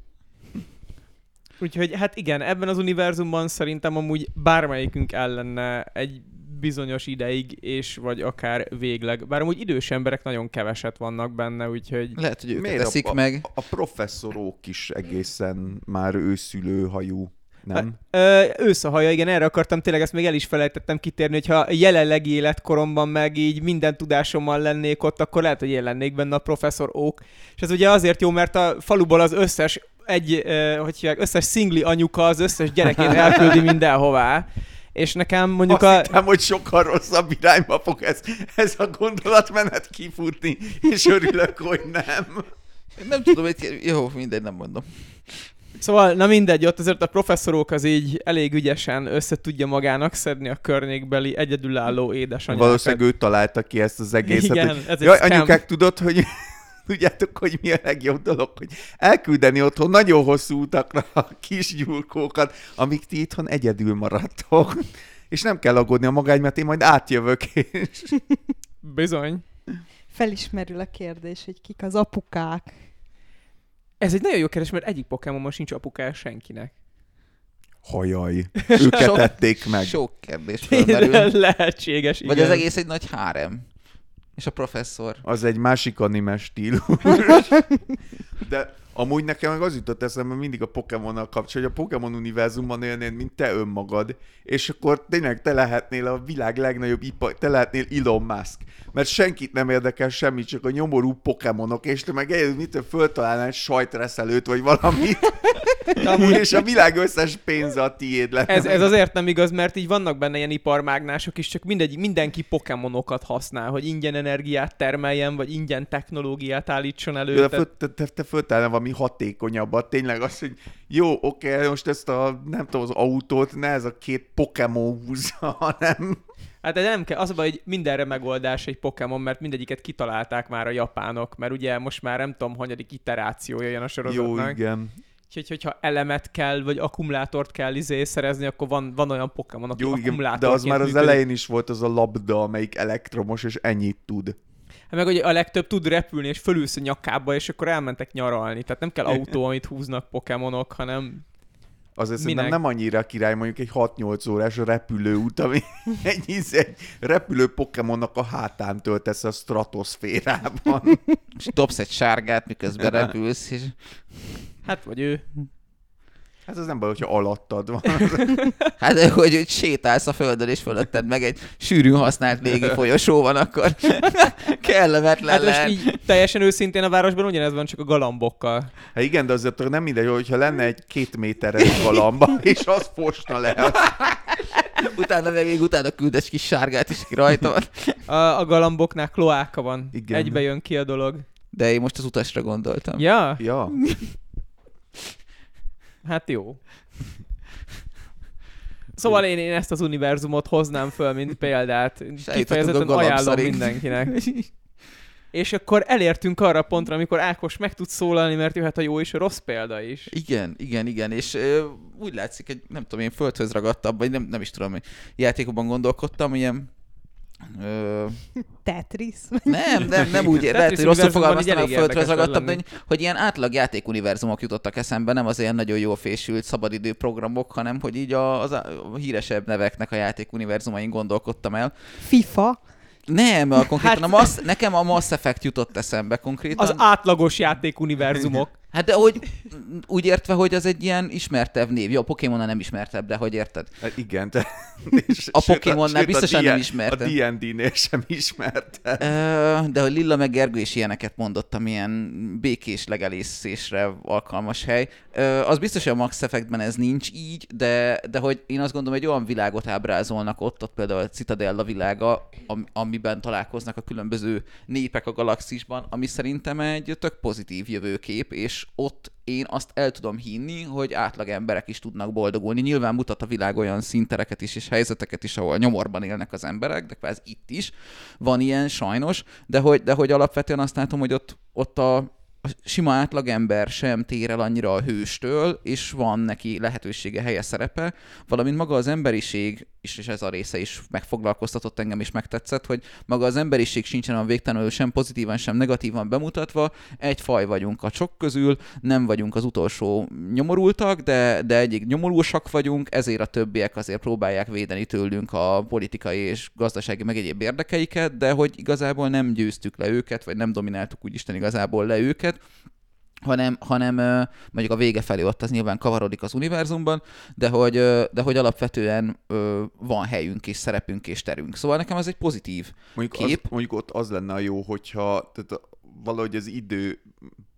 Úgyhogy hát igen, ebben az univerzumban szerintem amúgy bármelyikünk ellenne egy bizonyos ideig, és vagy akár végleg. Bár amúgy idős emberek nagyon keveset vannak benne, úgyhogy Lehet, hogy őket teszik a, meg. A, a professzorok is egészen már őszülőhajú, nem? Ö, ősz a haja, igen, erre akartam, tényleg ezt még el is felejtettem kitérni, hogyha jelenlegi életkoromban meg így minden tudásommal lennék ott, akkor lehet, hogy én lennék benne a professzor Oak. És ez ugye azért jó, mert a faluból az összes egy, ö, hogy hívják, összes szingli anyuka az összes gyerekét elküldi mindenhová. És nekem mondjuk Azt a... hittem, hogy sokkal rosszabb irányba fog ez, ez a gondolatmenet kifutni, és örülök, hogy nem. Nem tudom, hogy jó, mindegy, nem mondom. Szóval, na mindegy, ott azért a professzorok az így elég ügyesen össze tudja magának szedni a környékbeli egyedülálló édesanyákat. Valószínűleg ő találta ki ezt az egészet. Igen, hogy, ez Jaj, anyukák, tudod, hogy tudjátok, hogy mi a legjobb dolog, hogy elküldeni otthon nagyon hosszú utakra a kis gyulkókat, amíg ti itthon egyedül maradtok. És nem kell aggódni a magány, mert én majd átjövök, és Bizony. Felismerül a kérdés, hogy kik az apukák. Ez egy nagyon jó kérdés, mert egyik Pokémonban sincs apukája senkinek. hajaj, (laughs) őket Sok- tették meg. Sok kérdés fölmerül. Lehetséges, igen. Vagy az egész egy nagy hárem. És a professzor. Az egy másik anime stílus. (laughs) De amúgy nekem meg az jutott eszembe mindig a Pokémonnal kapcsolatban, hogy a Pokémon univerzumban élnél, mint te önmagad, és akkor tényleg te lehetnél a világ legnagyobb ipar, te lehetnél Elon Musk. Mert senkit nem érdekel semmi, csak a nyomorú Pokémonok, és te meg egyedül mitől föltalálnál egy sajtreszelőt, vagy valamit, (laughs) amúgy és a világ összes pénze a tiéd lenne. ez, ez azért nem igaz, mert így vannak benne ilyen iparmágnások is, csak mindegy, mindenki Pokémonokat használ, hogy ingyen energiát termeljen, vagy ingyen technológiát állítson elő. Te, te, te föltalálnál valami hatékonyabbat, tényleg az, hogy jó, oké, most ezt a, nem tudom, az autót ne ez a két Pokémon húzza, (laughs) hanem Hát de nem kell, az a baj, hogy mindenre megoldás egy Pokémon, mert mindegyiket kitalálták már a japánok, mert ugye most már nem tudom, hanyadik iterációja jön a jó, sorozatnak. igen. Úgyhogy, hogyha elemet kell, vagy akkumulátort kell izé szerezni, akkor van, van olyan Pokémon, aki Jó, igen, de az már az működik. elején is volt az a labda, amelyik elektromos, és ennyit tud. Hát meg hogy a legtöbb tud repülni, és fölülsz a nyakába, és akkor elmentek nyaralni. Tehát nem kell autó, amit húznak Pokémonok, hanem Azért Minek? szerintem nem annyira király, mondjuk egy 6-8 órás repülőút, ami (laughs) egy, egy repülő Pokémonnak a hátán töltesz a stratoszférában. És dobsz egy sárgát, miközben repülsz, és hát vagy ő. Hát az nem baj, hogyha alattad van. (laughs) hát de hogy, hogy sétálsz a földön, és fölötted meg egy sűrűn használt légi folyosó van, akkor (laughs) kellemetlen Hát lehet. így teljesen őszintén a városban ugyanez van, csak a galambokkal. Hát igen, de azért nem mindegy, hogyha lenne egy két méteres galamba, (laughs) és az fosna le. Utána meg még utána küld egy kis sárgát is ki rajta van. A, a galamboknál kloáka van. Igen. Egybe jön ki a dolog. De én most az utasra gondoltam. Ja, Ja. Hát jó. Szóval én, én ezt az univerzumot hoznám föl, mint példát. A Kifejezetten ajánlom mindenkinek. (laughs) és akkor elértünk arra pontra, amikor Ákos meg tud szólalni, mert jöhet a jó és a rossz példa is. Igen, igen, igen, és ö, úgy látszik, egy nem tudom, én földhöz ragadtabb, vagy nem, nem is tudom, hogy játékokban gondolkodtam, ilyen Ö, Tetris. nem, nem, nem úgy, Tetris lehet, hogy rosszul fogalmaztam, a érdekes ragadtam, hogy- hogy ilyen átlag játékuniverzumok jutottak eszembe, nem az ilyen nagyon jól fésült szabadidő programok, hanem hogy így a, az a híresebb neveknek a játékuniverzumain gondolkodtam el. FIFA. Nem, a konkrétan Hát- a Mass, nekem a Mass Effect jutott eszembe konkrétan. Az átlagos játékuniverzumok. Hát de hogy úgy értve, hogy az egy ilyen ismertebb név. Jó, a Pokémon nem ismertebb, de hogy érted? Hát igen, te, és, (laughs) A Pokémonnál biztosan a nem ismerted. A D&D-nél sem ismerte. Ö, De hogy Lilla meg Gergő is ilyeneket mondottam, ilyen békés legelészésre alkalmas hely. Az biztos, hogy a Max Effectben ez nincs így, de, de hogy én azt gondolom, egy olyan világot ábrázolnak ott, ott például a Citadella világa, am- amiben találkoznak a különböző népek a galaxisban, ami szerintem egy tök pozitív jövőkép, és ott én azt el tudom hinni, hogy átlag emberek is tudnak boldogulni. Nyilván mutat a világ olyan szintereket is és helyzeteket is, ahol nyomorban élnek az emberek, de kvázi itt is van ilyen sajnos, de hogy, de hogy alapvetően azt látom, hogy ott, ott a, a sima átlagember sem tér el annyira a hőstől, és van neki lehetősége, helye, szerepe, valamint maga az emberiség, és, és ez a része is megfoglalkoztatott engem, és megtetszett, hogy maga az emberiség sincsen a végtelenül sem pozitívan, sem negatívan bemutatva, egy faj vagyunk a sok közül, nem vagyunk az utolsó nyomorultak, de, de egyik nyomorúsak vagyunk, ezért a többiek azért próbálják védeni tőlünk a politikai és gazdasági meg egyéb érdekeiket, de hogy igazából nem győztük le őket, vagy nem domináltuk úgy Isten igazából le őket, hanem, hanem mondjuk a vége felé ott az nyilván kavarodik az univerzumban, de hogy, de hogy alapvetően van helyünk és szerepünk és terünk. Szóval nekem ez egy pozitív Mondjuk, az, kép. mondjuk ott az lenne a jó, hogyha tehát valahogy az idő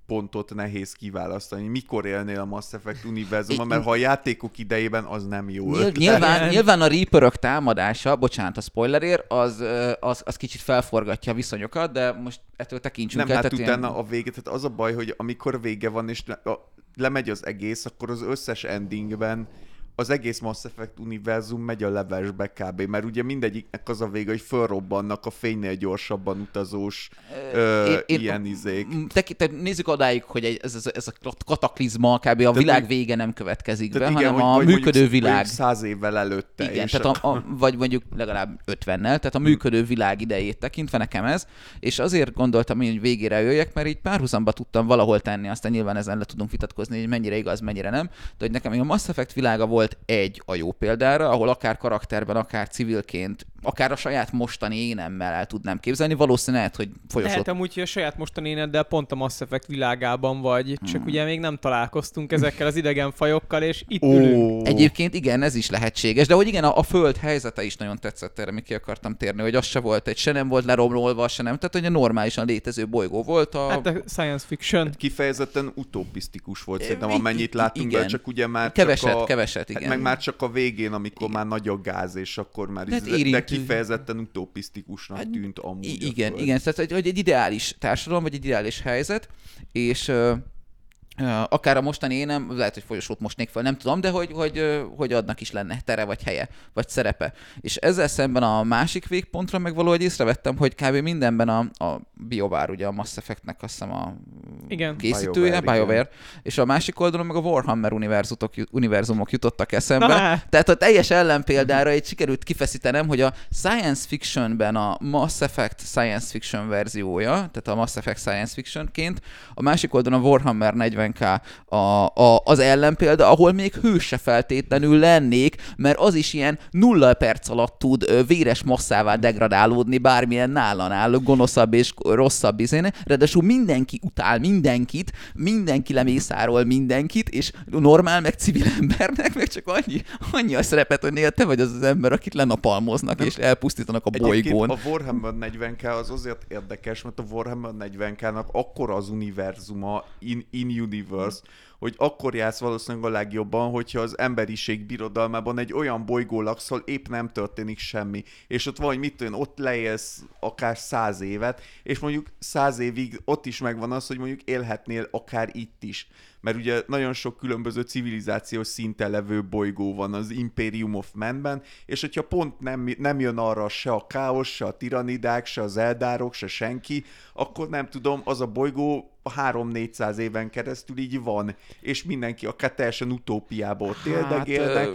pontot nehéz kiválasztani. Mikor élnél a Mass Effect univerzumban, mert ha a játékok idejében az nem jó. Nyil, ötlet. nyilván, nyilván a Reaperök támadása, bocsánat a spoilerért, az, az, az kicsit felforgatja a viszonyokat, de most ettől tekintsünk Nem, el. hát tehát utána ilyen- a vége, tehát az a baj, hogy amikor vége van, és le, a, lemegy az egész, akkor az összes endingben az egész Mass Effect univerzum megy a levesbe kb. Mert ugye mindegyiknek az a vége, hogy fölrobbannak a fénynél gyorsabban utazós ö, én- én- ilyen izék. Te, te, nézzük odáig, hogy ez, ez, ez a kataklizma, kb. a világ mondjuk- vége nem következik be, Tehát hanem hogy- a működő mondjuk, világ. száz évvel előtte. Igen, tehát a, a, vagy mondjuk legalább 50-nel, tehát a működő világ idejét tekintve nekem ez, és azért gondoltam én, hogy végére jöjjek, mert így párhuzamba tudtam valahol tenni, aztán nyilván ezen le tudunk vitatkozni, hogy mennyire igaz, mennyire nem, de hogy nekem még a Mass Effect világa volt egy a jó példára, ahol akár karakterben, akár civilként, akár a saját mostani énemmel el tudnám képzelni, valószínűleg lehet, hogy folyosott Lehet amúgy, hogy a saját mostani éneddel pont a Mass Effect világában vagy, csak Hmm. ugye még nem találkoztunk ezekkel az idegen fajokkal, és itt ülünk. Ó, Egyébként igen, ez is lehetséges, de hogy igen, a, a föld helyzete is nagyon tetszett erre, mi ki akartam térni, hogy az se volt egy, se nem volt leromlolva, se nem, tehát hogy a normálisan létező bolygó volt a... Hát a science fiction. kifejezetten utopisztikus volt É, szerintem, amennyit láttunk igen. be, csak ugye már keveset, csak a, keveset, Hát igen. meg már csak a végén, amikor már nagy a gáz, és akkor már De hát de, de érintő. kifejezetten utopisztikusnak Hát, tűnt amúgy. Igen, igen, tehát hogy, egy ideális társadalom, vagy egy ideális helyzet, és akár a mostani énem, lehet, hogy folyosót mostnék fel, nem tudom, de hogy, hogy, hogy adnak is lenne tere, vagy helye, vagy szerepe. És ezzel szemben a másik végpontra meg valahogy észrevettem, hogy kb. mindenben a, a BioWare, ugye a Mass Effectnek azt hiszem a Igen. készítője, BioWare, és a másik oldalon meg a Warhammer univerzumok jutottak eszembe. Na, hát. Tehát a teljes ellenpéldára egy sikerült kifeszítenem, hogy a science fictionben a Mass Effect science fiction verziója, tehát a Mass Effect science fictionként, a másik oldalon a Warhammer 40k a, a, az ellenpélda, ahol még hős se feltétlenül lennék, mert az is ilyen nulla perc alatt tud véres masszává degradálódni bármilyen nálanál gonoszabb és rosszabb izén, ráadásul mindenki utál mindenkit, mindenki lemészárol mindenkit, és normál, meg civil embernek meg csak annyi, annyi a szerepet, hogy néha te vagy az az ember, akit lenapalmoznak és elpusztítanak a Egyébként bolygón. a Warhammer 40k az azért érdekes, mert a Warhammer 40k-nak akkora az univerzuma, in, in universe, hogy akkor jársz valószínűleg a legjobban, hogyha az emberiség birodalmában egy olyan bolygó laksz, ahol épp nem történik semmi, és ott vagy mit tudom, ott leélsz akár száz évet, és mondjuk száz évig ott is megvan az, hogy mondjuk élhetnél akár itt is mert ugye nagyon sok különböző civilizációs szinten levő bolygó van az Imperium of Man-ben, és hogyha pont nem, nem jön arra se a káosz, se a tiranidák, se az eldárok, se senki, akkor nem tudom, az a bolygó 3-400 éven keresztül így van, és mindenki akár teljesen utópiába ott éldegélnek.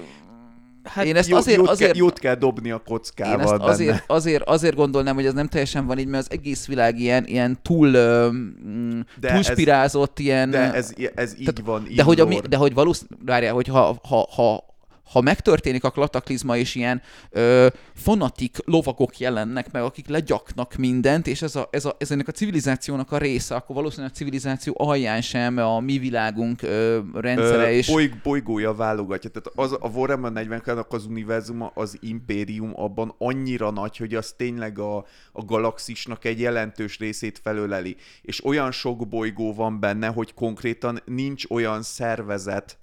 Hát, én ezt jó, azért, jót, azért, kell, jót kell dobni a kockával én ezt benne. azért, azért, azért gondolnám, hogy ez nem teljesen van így, mert az egész világ ilyen, ilyen túl, de túl spirázott, ilyen... De ez, ez így tehát, van, így de hogy, a, de hogy valószínűleg, várjál, hogy ha, ha, ha, ha megtörténik a kataklizma, és ilyen ö, fanatik lovagok jelennek meg, akik legyaknak mindent, és ez, a, ez, a, ez ennek a civilizációnak a része, akkor valószínűleg a civilizáció alján sem a mi világunk ö, rendszere. Ö, és... bolyg, bolygója válogatja. Tehát az, a Warhammer 40 az univerzuma, az impérium abban annyira nagy, hogy az tényleg a, a galaxisnak egy jelentős részét felöleli. És olyan sok bolygó van benne, hogy konkrétan nincs olyan szervezet,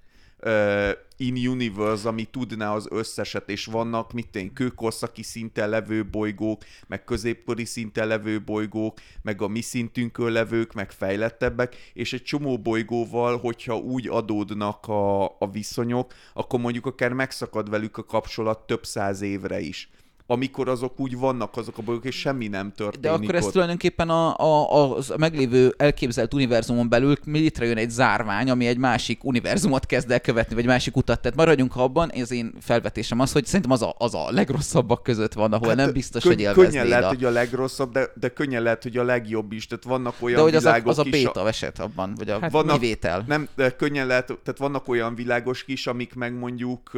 in-universe, ami tudná az összeset, és vannak, mit én, kőkorszaki szinten levő bolygók, meg középkori szinten levő bolygók, meg a mi szintünkön levők, meg fejlettebbek, és egy csomó bolygóval, hogyha úgy adódnak a, a viszonyok, akkor mondjuk akár megszakad velük a kapcsolat több száz évre is amikor azok úgy vannak, azok a bolygók, és semmi nem történik De akkor ott. ez tulajdonképpen a, a, a meglévő elképzelt univerzumon belül létrejön egy zárvány, ami egy másik univerzumot kezd el követni, vagy másik utat. Tehát maradjunk abban, ez én felvetésem az, hogy szerintem az a, az a legrosszabbak között van, ahol hát nem biztos, könny- hogy élveznéd Könnyen lehet, a... hogy a legrosszabb, de, de könnyen lehet, hogy a legjobb is. Tehát vannak olyan de hogy az a, világok az a is, béta eset abban, vagy a Hát vannak, kivétel. Nem, de könnyen lehet, tehát vannak olyan világos is, amik meg mondjuk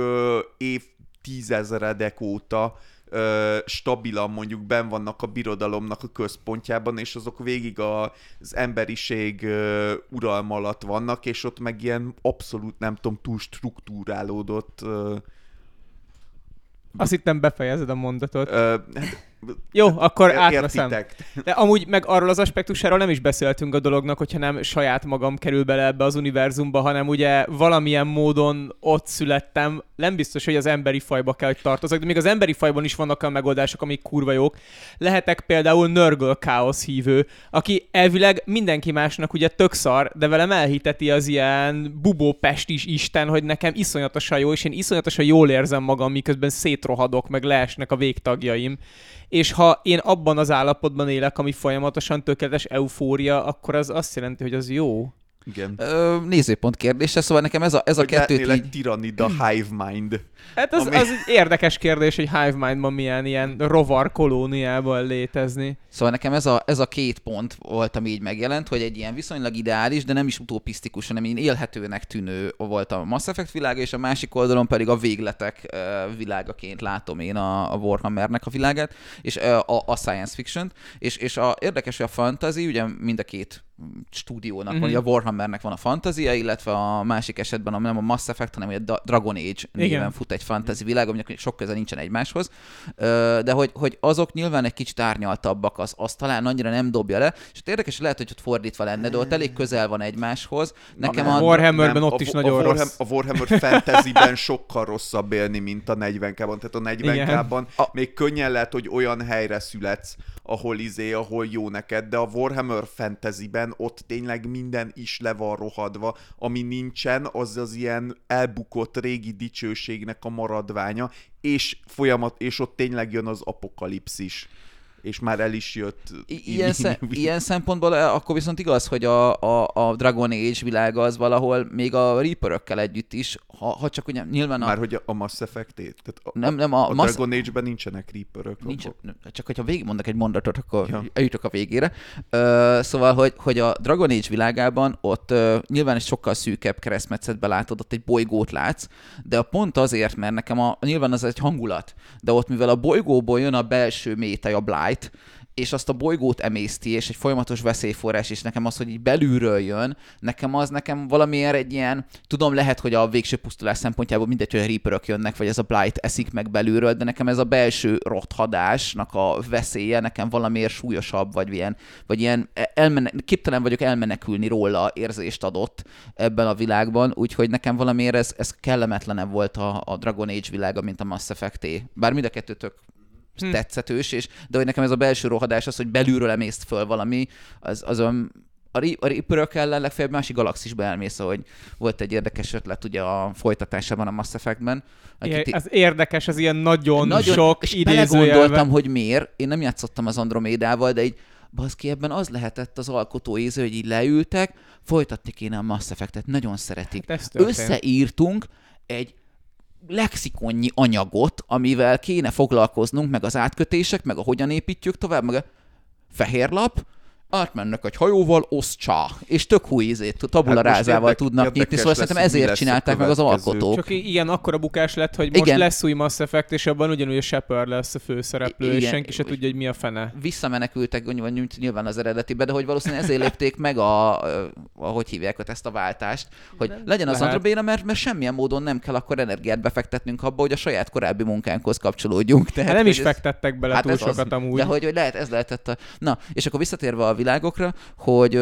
év tízezredek óta ö, stabilan mondjuk ben vannak a birodalomnak a központjában, és azok végig a, az emberiség ö, uralma alatt vannak, és ott meg ilyen abszolút nem tudom, túl struktúrálódott ö, Azt hittem befejezed a mondatot. ö, hát, Jó, akkor átveszem. (laughs) De amúgy meg arról az aspektusáról nem is beszéltünk a dolognak, hogyha nem saját magam kerül bele ebbe az univerzumba, hanem ugye valamilyen módon ott születtem. Nem biztos, hogy az emberi fajba kell, hogy tartozok, de még az emberi fajban is vannak olyan megoldások, amik kurva jók. Lehetek például Nörgöl káosz hívő, aki elvileg mindenki másnak ugye tök szar, de velem elhiteti az ilyen bubó pestis isten, hogy nekem iszonyatosan jó, és én iszonyatosan jól érzem magam, miközben szétrohadok, meg leesnek a végtagjaim és ha én abban az állapotban élek, ami folyamatosan tökéletes eufória, akkor az azt jelenti, hogy az jó. Igen. Ö, nézőpont kérdése, szóval nekem ez a, ez a lehetnél így... egy tiranida hive mind. Hát az, Ami- az egy érdekes kérdés, hogy Hive Mindban milyen ilyen rovar kolóniában létezni. Szóval nekem ez a, ez a két pont volt, ami így megjelent, hogy egy ilyen viszonylag ideális, de nem is utopisztikus, hanem ilyen élhetőnek tűnő volt a Mass Effect világa, és a másik oldalon pedig a végletek világaként látom én a, a Warhammernek a világát, és a, a science fiction és, és a, érdekes, hogy a fantasy, ugye mind a két stúdiónak Mhm. van, ugye a Warhammernek van a fantázia, illetve a másik esetben a, nem a Mass Effect, hanem a Dragon Age néven Igen. fut egy fantasy világ, aminek sok köze nincsen egymáshoz, de hogy, hogy azok nyilván egy kicsit árnyaltabbak, az, az talán annyira nem dobja le, és érdekes, lehet, hogy ott fordítva lenne, de ott elég közel van egymáshoz. Nekem nem. a... Warhammerben ott a, is a, nagyon a Warham, rossz. A Warhammer Fantasyben sokkal rosszabb élni, mint a 40K-ban. Tehát a 40K-ban A- még könnyen lehet, hogy olyan helyre születsz, ahol izé, ahol jó neked, de a Warhammer Fantasyben ott tényleg minden is le van rohadva, ami nincsen, az az ilyen elbukott régi dicsőségnek a maradványa, és folyamat, és ott tényleg jön az apokalipszis. És már el is jött. Ilyen, szem, (laughs) ilyen szempontból eh, akkor viszont igaz, hogy a, a, a Dragon Age világa az valahol még a Reaperökkel együtt is, ha, ha csak ugye nyilván a... Már hogy a, Mass Effect-ét? Tehát a, nem, nem, a, a Mass, Dragon Age-ben nincsenek Reaperök. Nincs, csak hogyha végigmondok egy mondatot, akkor Ja. eljutok a végére. Ö, szóval, hogy, hogy a Dragon Age világában ott ö, nyilván egy sokkal szűkebb keresztmetszetbe látod, ott egy bolygót látsz, de a pont azért, mert nekem a, nyilván az egy hangulat, de ott mivel a bolygóból jön a belső métej, a Blight, és azt a bolygót emészti, és egy folyamatos veszélyforrás, és nekem az, hogy így belülről jön, nekem az nekem valamiért egy ilyen, tudom, lehet, hogy a végső pusztulás szempontjából mindegy, hogy a Reaperök jönnek, vagy ez a Blight eszik meg belülről, de nekem ez a belső rothadásnak a veszélye nekem valamiért súlyosabb, vagy ilyen, vagy ilyen elmene, képtelen vagyok elmenekülni róla érzést adott ebben a világban, úgyhogy nekem valamiért ez, ez kellemetlenebb volt a, a Dragon Age világa, mint a Mass Effect-é. Bár mind a kettőtök hm. tetszetős, és, de hogy nekem ez a belső rohadás az, hogy belülről emészt föl valami, az, az a, a, Reaper-ök ellen legfeljebb másik galaxisba elmész, hogy volt egy érdekes ötlet ugye a folytatásában a Mass Effect-ben. É, ez érdekes, az ilyen nagyon, nagyon sok és gondoltam, hogy miért. Én nem játszottam az Andromédával, de egy baszki, ebben az lehetett az alkotó érző, hogy így leültek, folytatni kéne a Mass Effect-et, nagyon szeretik. Hát Összeírtunk egy lexikonnyi anyagot, amivel kéne foglalkoznunk, meg az átkötések, meg a hogyan építjük tovább, meg a fehér lap, átmennek egy hajóval, oszcsá, és tök új ízét, tabula hát rázával érdek, tudnak nyitni, szóval szerintem ezért csinálták meg az alkotók. Csak igen, akkora bukás lett, hogy most igen. lesz új Mass Effect, és abban ugyanúgy a Shepard lesz a főszereplő, igen. és senki se tudja, hogy mi a fene. Visszamenekültek nyilván az eredetibe, de hogy valószínűleg ezért lépték meg a, ahogy hívják ott ezt a váltást, hogy nem legyen az Androbéna, mert, mert semmilyen módon nem kell akkor energiát befektetnünk abba, hogy a saját korábbi munkánkhoz kapcsolódjunk. Tehát, hát nem is ez, fektettek bele hát túl sokat az, amúgy. De hogy, hogy lehet, ez lehetett a... Na, és akkor visszatérve a világokra, hogy,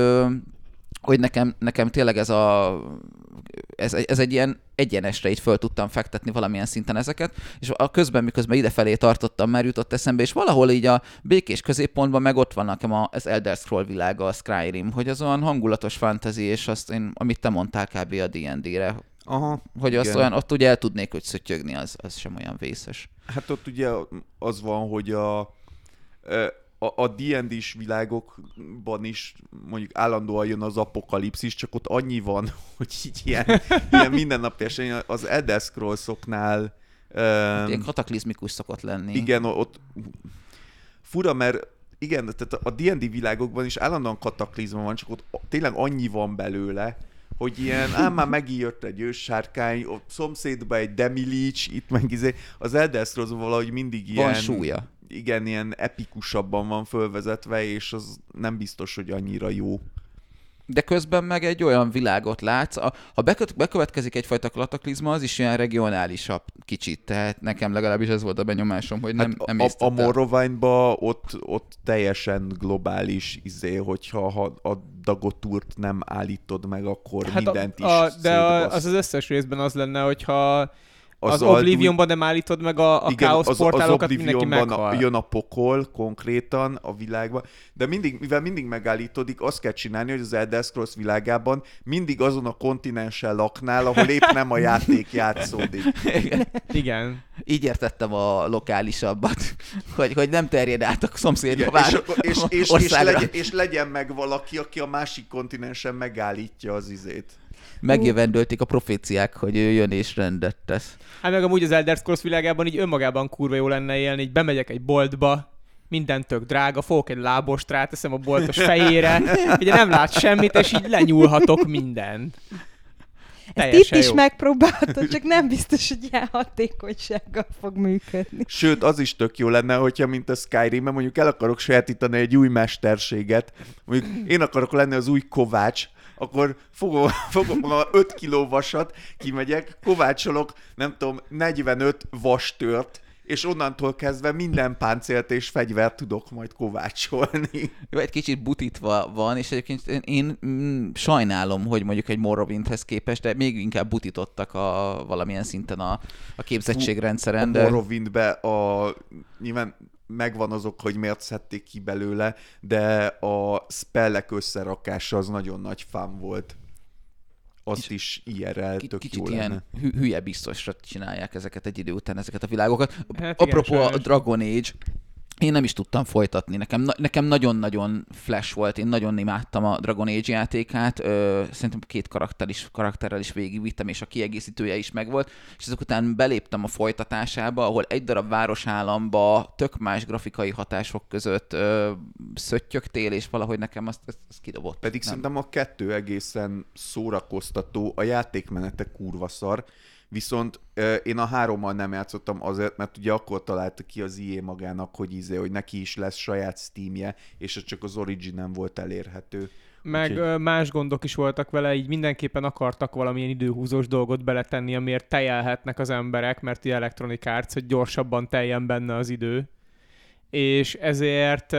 hogy nekem, nekem tényleg ez a ez, ez egy ilyen egyenesre így föl tudtam fektetni valamilyen szinten ezeket, és a közben, miközben idefelé tartottam, már jutott eszembe, és valahol így a békés középpontban meg ott van nekem az Elder Scroll világa, a Skyrim, hogy az olyan hangulatos fantasy, és azt én, amit te mondtál kb. a D&D-re, Aha, hogy azt olyan, ott ugye el tudnék, hogy szötyögni, az, az sem olyan vészes. Hát ott ugye az van, hogy a a, a D&D-s világokban is mondjuk állandóan jön az apokalipszis, csak ott annyi van, (laughs) hogy így ilyen, ilyen mindennapi esemény. Az Elder Scrolls-oknál um, ilyen kataklizmikus szokott lenni. Igen, ott fura, mert igen, tehát a D&D világokban is állandóan kataklizma van, csak ott tényleg annyi van belőle, hogy ilyen, ám már megijött egy őssárkány, ott szomszédban egy demilics, itt meg izé, az Elder Scrolls valahogy mindig ilyen... Van súlya igen, ilyen epikusabban van fölvezetve, és az nem biztos, hogy annyira jó. De közben meg egy olyan világot látsz, a, ha beköt, bekövetkezik egyfajta kataklizma, az is ilyen regionálisabb kicsit, tehát nekem legalábbis ez volt a benyomásom, hogy nem, hát nem A, a Morrowindba ott, ott teljesen globális izé, hogyha ha a Dagotúrt nem állítod meg, akkor hát mindent a, is a, De a, az az összes részben az lenne, hogyha az, az Oblivionban nem állítod meg a, a igen, Chaos az, portálokat, az mindenki meghal. jön a pokol konkrétan a világban, de mindig, mivel mindig megállítodik, azt kell csinálni, hogy az Elder Scrolls világában mindig azon a kontinensen laknál, ahol épp nem a (laughs) játék játszódik. Igen. igen. Így értettem a lokálisabbat, hogy, hogy nem terjed át a szomszédba vár, és, és, és, és, legyen, és legyen meg valaki, aki a másik kontinensen megállítja az izét megjövendölték a proféciák, hogy ő jön és rendet tesz. Hát meg amúgy az Elder Scrolls világában így önmagában kurva jó lenne élni, így bemegyek egy boltba, minden tök drága, fogok egy lábost ráteszem a boltos fejére, (laughs) ugye nem lát semmit, és így lenyúlhatok mindent. Ezt itt is jó. megpróbáltad, csak nem biztos, hogy ilyen hatékonysággal fog működni. Sőt, az is tök jó lenne, hogyha mint a skyrim mondjuk el akarok sajátítani egy új mesterséget, mondjuk én akarok lenni az új kovács, akkor fogom, (laughs) fogom a 5 kiló vasat, kimegyek, kovácsolok, nem tudom, 45 vastört, és onnantól kezdve minden páncélt és fegyvert tudok majd kovácsolni. Jó, egy kicsit butítva van, és egyébként én mm, sajnálom, hogy mondjuk egy Morrowindhez képest, de még inkább butítottak a, valamilyen szinten a, a képzettségrendszeren. A de... Morrowindbe a, nyilván megvan azok, hogy miért szedték ki belőle, de a spellek összerakása az nagyon nagy fám volt. Azt is IRL tök kicsit jó ilyen lenne. hülye biztosra csinálják ezeket egy idő után, ezeket a világokat. Hát Apropó igen, a Dragon Age, én nem is tudtam folytatni. Nekem, nekem nagyon-nagyon flash volt, én nagyon imádtam a Dragon Age játékát, ö, szerintem két karakter is, karakterrel is végigvittem, és a kiegészítője is megvolt, és ezek után beléptem a folytatásába, ahol egy darab városállamba tök más grafikai hatások között ö, szöttyögtél, és valahogy nekem azt, azt, azt kidobott. Pedig nem. szerintem a kettő egészen szórakoztató, a játékmenete kurva szar, Viszont ö, én a hárommal nem játszottam azért, mert ugye akkor találta ki az IE magának, hogy izé, hogy neki is lesz saját Steamje, és ez csak az Origin nem volt elérhető. Meg Úgyhogy- más gondok is voltak vele, így mindenképpen akartak valamilyen időhúzós dolgot beletenni, amiért tejelhetnek az emberek, mert ugye Electronic Arts, hogy gyorsabban teljen benne az idő. És ezért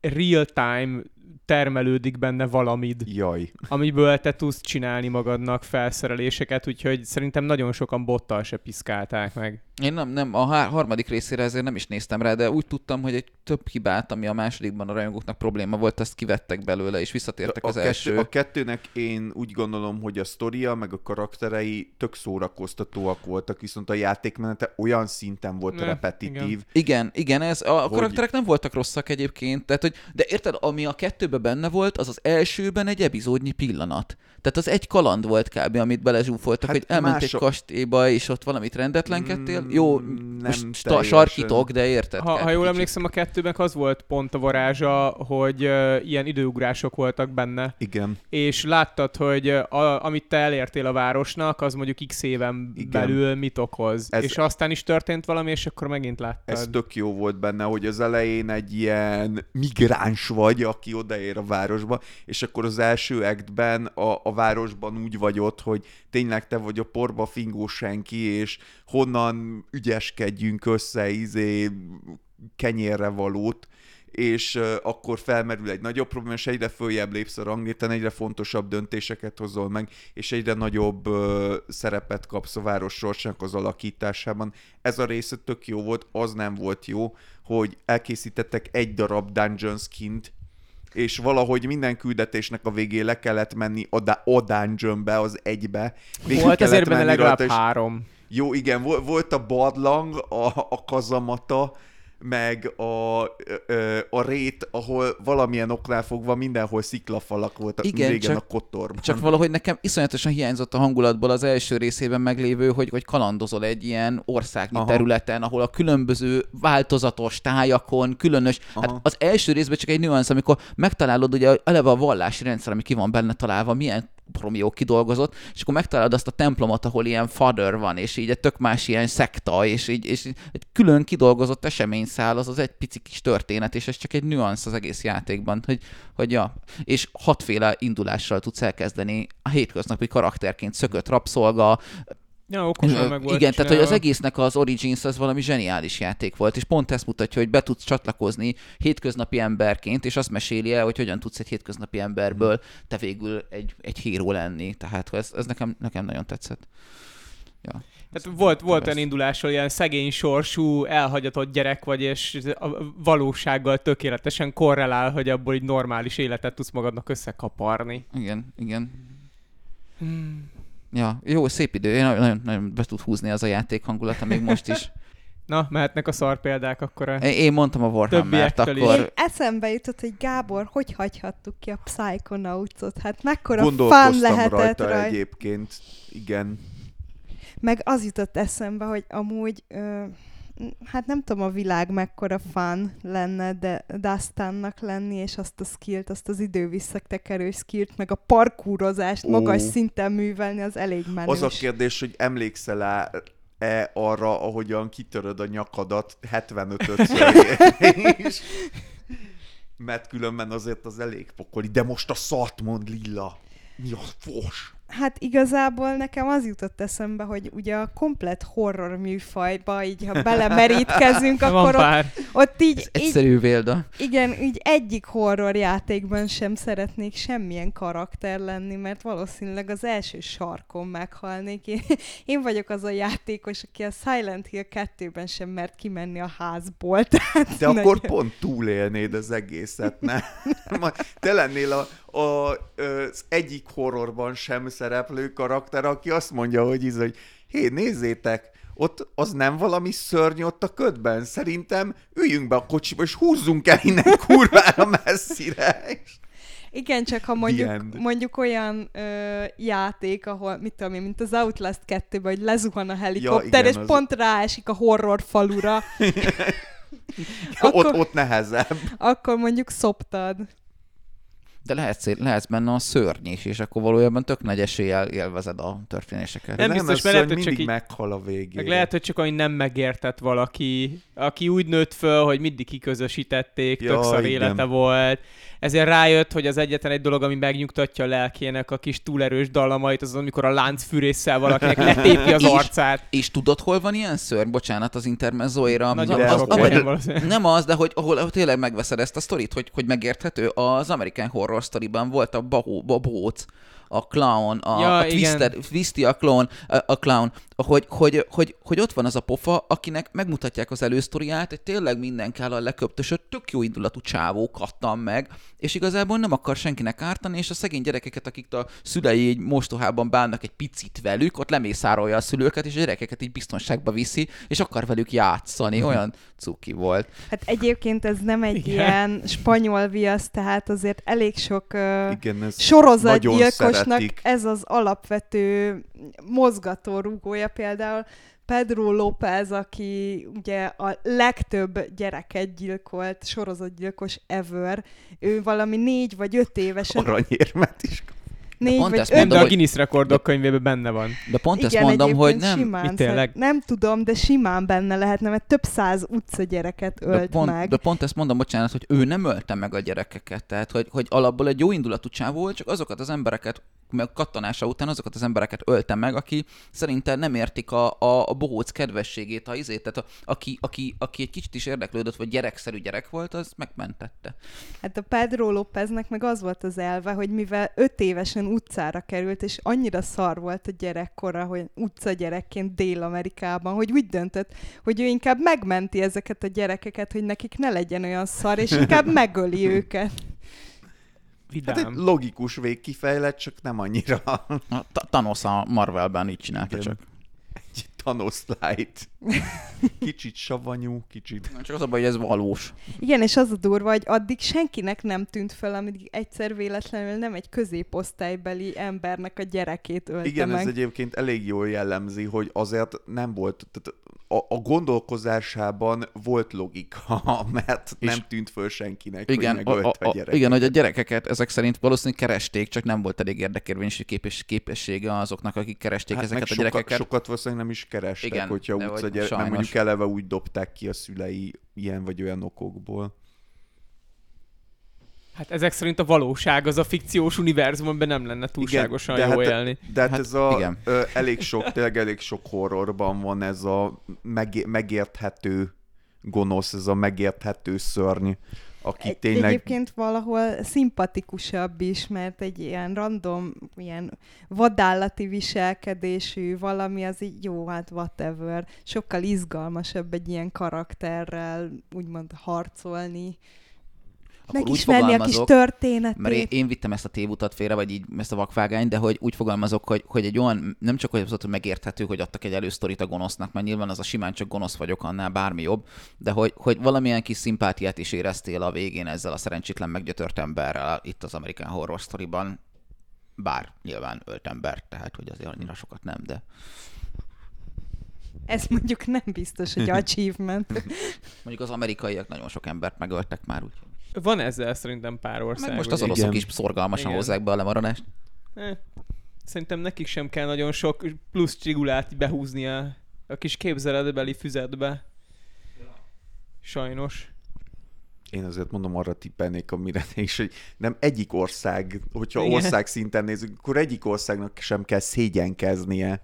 real-time termelődik benne valamid, Jaj. amiből te tudsz csinálni magadnak felszereléseket, úgyhogy szerintem nagyon sokan bottal se piszkálták meg. Én nem, nem, a há- harmadik részére ezért nem is néztem rá, de úgy tudtam, hogy egy több hibát, ami a másodikban a rajongóknak probléma volt, azt kivettek belőle, és visszatértek a, az kettő, első. a kettőnek én úgy gondolom, hogy a sztoria, meg a karakterei tök szórakoztatóak voltak, viszont a játékmenete olyan szinten volt Ne, repetitív. igen. Igen, igen, ez, a Hogy- karakterek nem voltak rosszak egyébként, tehát, hogy, de érted, ami a kettőben benne volt, az az elsőben egy epizódnyi pillanat. Tehát az egy kaland volt kb., amit belezsúfoltak, Hát hogy elment mások- egy kastélyba, és ott valamit rendetlenkedtél. Mm, Jó, nem most sta- sarkítok, de érted? Ha, ha jól kicsit. emlékszem, a kettőnek az volt pont a varázsa, hogy uh, ilyen időugrások voltak benne, Igen. és láttad, hogy a, amit te elértél a városnak, az mondjuk x éven Igen. belül mit okoz. Ez-. És aztán is történt valami, és akkor megint láttad. Ez tök jó volt benne, hogy az elején egy ilyen migráns vagy, aki odaér a városba, és akkor az első actben a, a városban úgy vagy ott, hogy tényleg te vagy a porba fingó senki, és honnan ügyeskedjünk össze izé kenyérre valót, és akkor felmerül egy nagyobb probléma, és egyre följebb lépsz a rangléten, egyre fontosabb döntéseket hozol meg, és egyre nagyobb uh, szerepet kapsz a város sorsának az alakításában. Ez a része tök jó volt, az nem volt jó, hogy elkészítettek egy darab dungeon skint, és valahogy minden küldetésnek a végén le kellett menni a, da- a dungeonbe, az egybe. Végig Volt ezért benne legalább rajta, és- három. jó, igen, vol- volt a badlang, a, a kazamata, meg a, ö, a rét, ahol valamilyen oknál fogva mindenhol sziklafalak voltak, Igen, régen csak- a kotorban. Csak valahogy nekem iszonyatosan hiányzott a hangulatból az első részében meglévő, hogy, hogy kalandozol egy ilyen országnyi Aha. Területen, ahol a különböző változatos tájakon, különös, Aha. hát az első részben csak egy nüansz, amikor megtalálod ugye eleve a vallási rendszer, ami ki van benne találva, milyen promió kidolgozott, és akkor megtalálod azt a templomot, ahol ilyen father van, és így egy tök más ilyen szekta, és így és egy külön kidolgozott eseményszál, az az egy pici kis történet, és ez csak egy nüansz az egész játékban, hogy, hogy ja, és hatféle indulással tudsz elkezdeni a hétköznapi karakterként szökött rabszolga, Ja, okosan meg volt Igen, tehát hogy az csinálva. egésznek az Origins az valami zseniális játék volt, és pont ezt mutatja, hogy be tudsz csatlakozni hétköznapi emberként, és azt meséli el, hogy hogyan tudsz egy hétköznapi emberből te végül egy, egy híró lenni. Tehát ez, ez nekem, nekem nagyon tetszett. Ja. Tehát volt, volt Ezt. olyan indulásról, ilyen szegény sorsú, elhagyatott gyerek vagy, és a valósággal tökéletesen korrelál, hogy abból egy normális életet tudsz magadnak összekaparni. Igen, igen. Hmm. Ja, jó, szép idő. Én nagyon, nagyon, be tud húzni az a játék hangulata még most is. (laughs) Na, mehetnek a szar példák akkor a... Én mondtam a Warhammert, akkor... Én eszembe jutott, hogy Gábor, hogy hagyhattuk ki a Psychonauts-ot? Hát mekkora Gondolkoztam lehetett rajta rajta. egyébként. Igen. Meg az jutott eszembe, hogy amúgy, ö, hát nem tudom a világ mekkora fun lenne, de Dustannak lenni, és azt a skillt, azt az idő visszatekerő skillt, meg a parkúrozást Ó. magas szinten művelni, az elég menős. Az a kérdés, hogy emlékszel e arra, ahogyan kitöröd a nyakadat 75-ször is. Mert különben azért az elég pokoli. De most a szart mond lila. Mi a fos? Hát igazából nekem az jutott eszembe, hogy ugye a komplet horror műfajba, így ha belemerítkezünk, akkor ott, pár. ott így, így, Egyszerű példa. igen, így egyik horror játékban sem szeretnék semmilyen karakter lenni, mert valószínűleg az első sarkon meghalnék. Én, én vagyok az a játékos, aki a Silent Hill 2-ben sem mert kimenni a házból. (laughs) Tehát De akkor nekem- pont túlélnéd az egészet, ne? Majd Te lennél a, a, az egyik horrorban sem szereplő karakter, aki azt mondja, hogy, íz, hogy hé, nézzétek, ott az nem valami szörny ott a ködben. Szerintem üljünk be a kocsiba, és húzzunk el innen (laughs) kurvára messzire. Igen, csak ha mondjuk, mondjuk olyan ö, játék, ahol, mit tudom én, mint az Outlast 2-ben, hogy lezuhan a helikopter, igen, és az- pont ráesik a horror falura, (laughs) Akkor- Ott, ott nehezebb. akkor mondjuk szoptad. De lehetsz, lehetsz benne a szörny is, és akkor valójában tök nagy eséllyel élvezed a történéseket. Nem nem biztos, mert lehet, hogy csak mindig így- meghal a végén. Meg lehet, hogy csak hogy nem megértett valaki, aki úgy nőtt föl, hogy mindig kiközösítették, Ja, tök szar igen. élete volt. Ezért rájött, hogy az egyetlen egy dolog, ami megnyugtatja a lelkének a kis túlerős dallamait, az, amikor a láncfűrésszel valakinek (laughs) letépi az És- arcát. És tudod, hol van ilyen szörny? Bocsánat, az intermezzoira. Valószínűleg. nem az, de hogy ahol, ahol tényleg megveszed ezt a sztorit, hogy, hogy megérthető. Az American Horror Story-ban volt a, bahó, a bóc, a clown, a, Ja, a igen. twisted, twisty a clown, a, a clown hogy, hogy, hogy, hogy, ott van az a pofa, akinek megmutatják az elősztoriát, hogy tényleg minden kell a leköptösött, tök jó indulatú csávó kattan meg, és igazából nem akar senkinek ártani, és a szegény gyerekeket, akik a szülei egy mostohában bánnak egy picit velük, ott lemészárolja a szülőket, és a gyerekeket így biztonságba viszi, és akar velük játszani. Olyan cuki volt. Hát egyébként ez nem egy Igen. ilyen spanyol viasz, tehát azért elég sok uh, Igen, ez sorozatgyilkosnak ez az alapvető mozgatórugója például. Pedro López, aki ugye a legtöbb gyereket gyilkolt sorozatgyilkos ever, ő valami négy vagy öt évesen, Aranyérmet is. négy pont vagy ezt öt Nem, de a Guinness rekordok könyvében benne van. De pont igen, ezt mondom, hogy nem, Simán, Mit tényleg? Nem tudom, de simán benne lehetne, mert több száz utcagyereket de ölt pont, meg. de pont ezt mondom, bocsánat, hogy ő nem ölte meg a gyerekeket. Tehát, hogy, hogy alapból egy jó indulatú csávó volt, csak azokat az embereket, kattanása után azokat az embereket ölte meg, aki szerintem nem értik a, a, a bohóc kedvességét, a izét, tehát a, aki, aki, aki, egy kicsit is érdeklődött, vagy gyerekszerű gyerek volt, az megmentette. Hát a Pedro Lópeznek meg az volt az elve, hogy mivel öt évesen utcára került, és annyira szar volt a gyerekkora, hogy utcagyerekként Dél-Amerikában, hogy úgy döntött, hogy ő inkább megmenti ezeket a gyerekeket, hogy nekik ne legyen olyan szar, és inkább megöli őket. Hát egy Vidám. logikus végkifejlet, csak nem annyira A Thanos a Marvelben így csinálta Igen. csak. egy Thanos light. Kicsit savanyú, kicsit. Csak az a baj, hogy ez valós. Igen, és az a durva, hogy addig senkinek nem tűnt fel, amíg egyszer véletlenül nem egy középosztálybeli embernek a gyerekét ölte Igen, meg. ez egyébként elég jól jellemzi, hogy azért nem volt, tehát a, a gondolkozásában volt logika, (laughs) mert És- nem tűnt föl senkinek, Igen, hogy a, a, a, a, gyerek. igen, hogy a gyerekeket ezek szerint valószínűleg keresték, csak nem volt elég érdekérvényesű képes, képessége azoknak, akik keresték Hát ezeket a soka, gyerekeket. sokat valószínűleg nem is kerestek, Igen, hogyha utca hogy gyere, nem mondjuk eleve úgy dobták ki a szülei ilyen vagy olyan okokból. Hát ezek szerint a valóság, az a fikciós univerzum, amiben nem lenne túlságosan de jó hát- élni. De hát, Hát ez a, igen. ö, elég sok, tényleg elég sok horrorban van ez a meg, megérthető gonosz, ez a megérthető szörny, aki Egy, tényleg... Egyébként valahol szimpatikusabb is, mert egy ilyen random, ilyen vadállati viselkedésű valami, az így jó, hát whatever. Sokkal izgalmasabb egy ilyen karakterrel úgymond harcolni. Akkor úgy Megismerni a kis történetét. Mert én, én vittem ezt a tévutat félre, vagy így ezt a vakvágányt, de hogy úgy fogalmazok, hogy, hogy egy olyan, nem csak hogy hogy megérthető, hogy adtak egy elősztorit a gonosznak, mert nyilván az a simán csak gonosz vagyok, annál bármi jobb, de hogy, hogy valamilyen kis szimpátiát is éreztél a végén ezzel a szerencsétlen meggyötört emberrel itt az American Horror Story-ban, bár nyilván ölt ember, tehát hogy azért annyira sokat nem, de Ez mondjuk nem biztos, hogy (laughs) achievement. mondjuk az amerikaiak nagyon sok embert megöltek már, úgy. Van ezzel szerintem pár ország. Meg most az oroszok Igen. is szorgalmasan Igen. hozzák be a lemaradást. Eh, Szerintem nekik sem kell nagyon sok plusz csigulát behúzni a, a kis képzeletbeli füzetbe. Sajnos. Én azért mondom, arra tippelnék, amire (laughs) is, hogy nem egyik ország, hogyha Igen. ország szinten nézzük, akkor egyik országnak sem kell szégyenkeznie,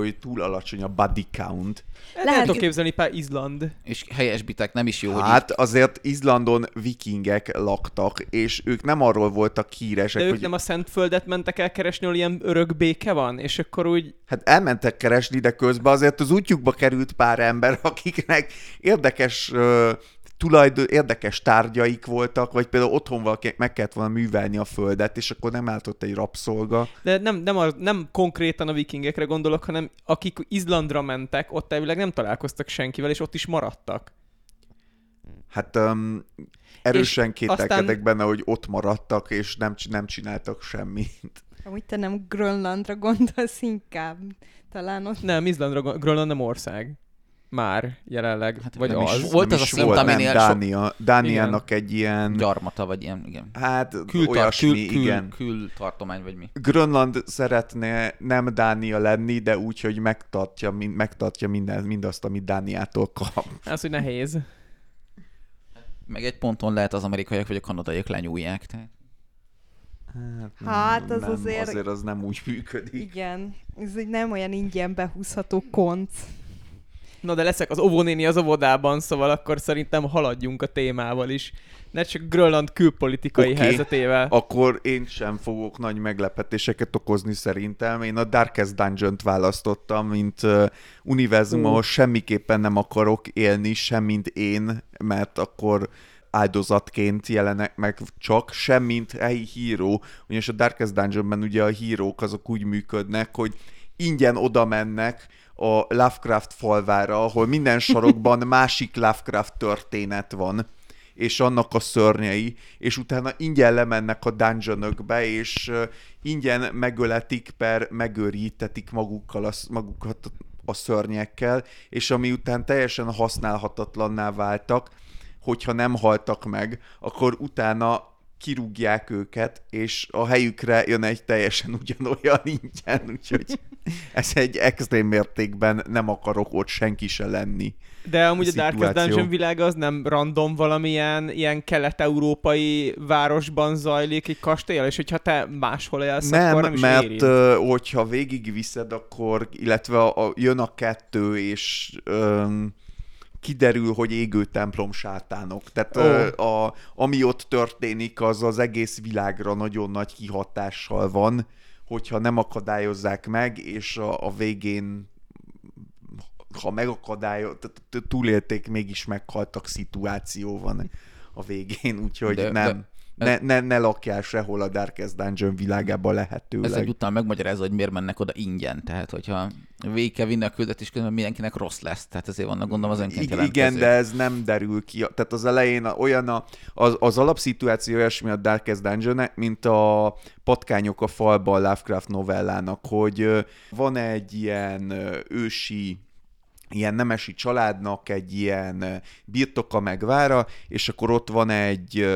hogy túl alacsony a body count. Lehet, Lehet- tudok képzelni pár Izland. És helyesbitek, nem is jó, hogy Hát azért Izlandon vikingek laktak, és ők nem arról voltak híresek, De ők hogy nem a Szentföldet mentek el keresni, ahol ilyen örök béke van, és akkor úgy... hát elmentek keresni, de közben azért az útjukba került pár ember, (laughs) akiknek érdekes uh, tulajdon, érdekes tárgyaik voltak, vagy például otthon valakinek meg kellett volna művelni a földet, és akkor nem állt ott egy rabszolga. De nem, nem, a, nem konkrétan a vikingekre gondolok, hanem akik Izlandra mentek, ott elvileg nem találkoztak senkivel, és ott is maradtak. Hát um, erősen kételkedek aztán- benne, hogy ott maradtak, és nem, nem csináltak semmit. Amúgy te nem Grönlandra gondolsz inkább. Talán ott Nem, Izlandra, Grönland nem ország. Már jelenleg, hát, vagy nem is az. Volt az a szint, volt, aminél nem, sok- Dánia, Dániának egy ilyen, Gyarmata, vagy ilyen, igen. hát Kültar, olyasmi, kül, igen. kül, kül tartomány, vagy mi. Grönland szeretne nem Dánia lenni, de úgy, hogy megtartja, min- megtartja minden, mindazt, amit Dániától kap. Az, hogy nehéz. Meg egy ponton lehet az amerikaiak vagy a kanadaiak lenyúlják. Tehát. Hát, az nem, azért- azért az nem úgy működik. Igen, ez egy nem olyan ingyen behúzható konc. Na de leszek az óvónéni az óvodában, szóval akkor szerintem haladjunk a témával is. Ne csak Grönland külpolitikai Oké. helyzetével. Akkor én sem fogok nagy meglepetéseket okozni szerintem. Én a Darkest Dungeon-t választottam, mint uh, univerzum, ahol semmiképpen nem akarok élni, sem mint én, mert akkor áldozatként jelenek meg csak, sem mint helyi híró. Ugyanis a Darkest Dungeonben ugye a hírók azok úgy működnek, hogy ingyen oda mennek a Lovecraft falvára, ahol minden sarokban (laughs) másik Lovecraft történet van és annak a szörnyei, és utána ingyen lemennek a dungeonökbe, és ingyen megöletik per megőrítetik magukkal a, magukat a szörnyekkel, és ami után teljesen használhatatlanná váltak, hogyha nem haltak meg, akkor utána kirúgják őket, és a helyükre jön egy teljesen ugyanolyan ingyen, úgyhogy ez egy extrém mértékben nem akarok ott senki se lenni. De amúgy a Darkest szituáció. Dungeon világa az nem random valamilyen ilyen kelet-európai városban zajlik egy kastélyal, és hogyha te máshol élsz, Nem, akkor nem is mert érint. hogyha végigviszed, akkor, illetve a, a, jön a kettő, és öm, kiderül, hogy égő templom sátánok. Tehát ö, a, ami ott történik, az az egész világra nagyon nagy kihatással van, hogyha nem akadályozzák meg, és a, a végén ha megakadályoz, túlélték, mégis meghaltak szituáció van a végén, úgyhogy De- de, de nem. ez- Ne, ne, ne lakjál sehol a Darkest Dungeon világában lehetőleg. Ez egyúttal megmagyarázza, hogy miért mennek oda ingyen. Tehát, hogyha végig kell vinni a küldetés közben, mindenkinek rossz lesz. Tehát ezért vannak gondolom az önként igen, de ez nem derül ki. Tehát az elején olyan a, az, az alapszituáció olyasmi a Darkest dungeon mint a patkányok a falban a Lovecraft novellának, hogy van egy ilyen ősi ilyen nemesi családnak egy ilyen birtoka megvára, és akkor ott van egy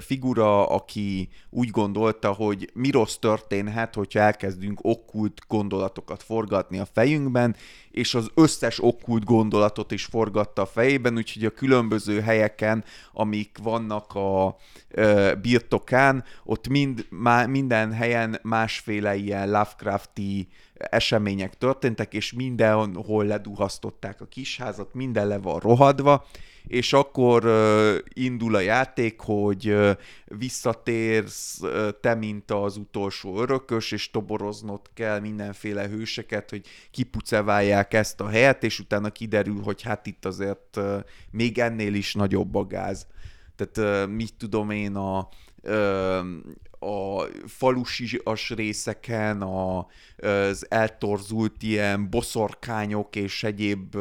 figura, aki úgy gondolta, hogy mi rossz történhet, hogyha elkezdünk okkult gondolatokat forgatni a fejünkben, és az összes okkult gondolatot is forgatta a fejében, úgyhogy a különböző helyeken, amik vannak a birtokán, ott mind, minden helyen másféle ilyen Lovecrafti események történtek, és mindenhol leduhasztották a kisházat, minden le van rohadva, és akkor ö, indul a játék, hogy ö, visszatérsz ö, te, mint az utolsó örökös, és toboroznod kell mindenféle hőseket, hogy kipuceválják ezt a helyet, és utána kiderül, hogy hát itt azért ö, még ennél is nagyobb a gáz. Tehát ö, mit tudom én, a, a falusias részeken a, az eltorzult ilyen boszorkányok és egyéb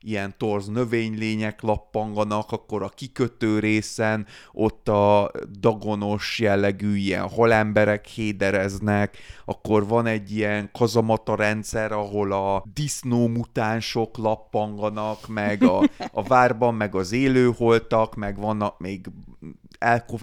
ilyen torz növénylények lappanganak, akkor a kikötő részen ott a dagonos jellegű ilyen halemberek hédereznek, akkor van egy ilyen kazamata rendszer, ahol a disznómutánsok lappanganak, meg a, a várban, meg az élőholtak, meg vannak még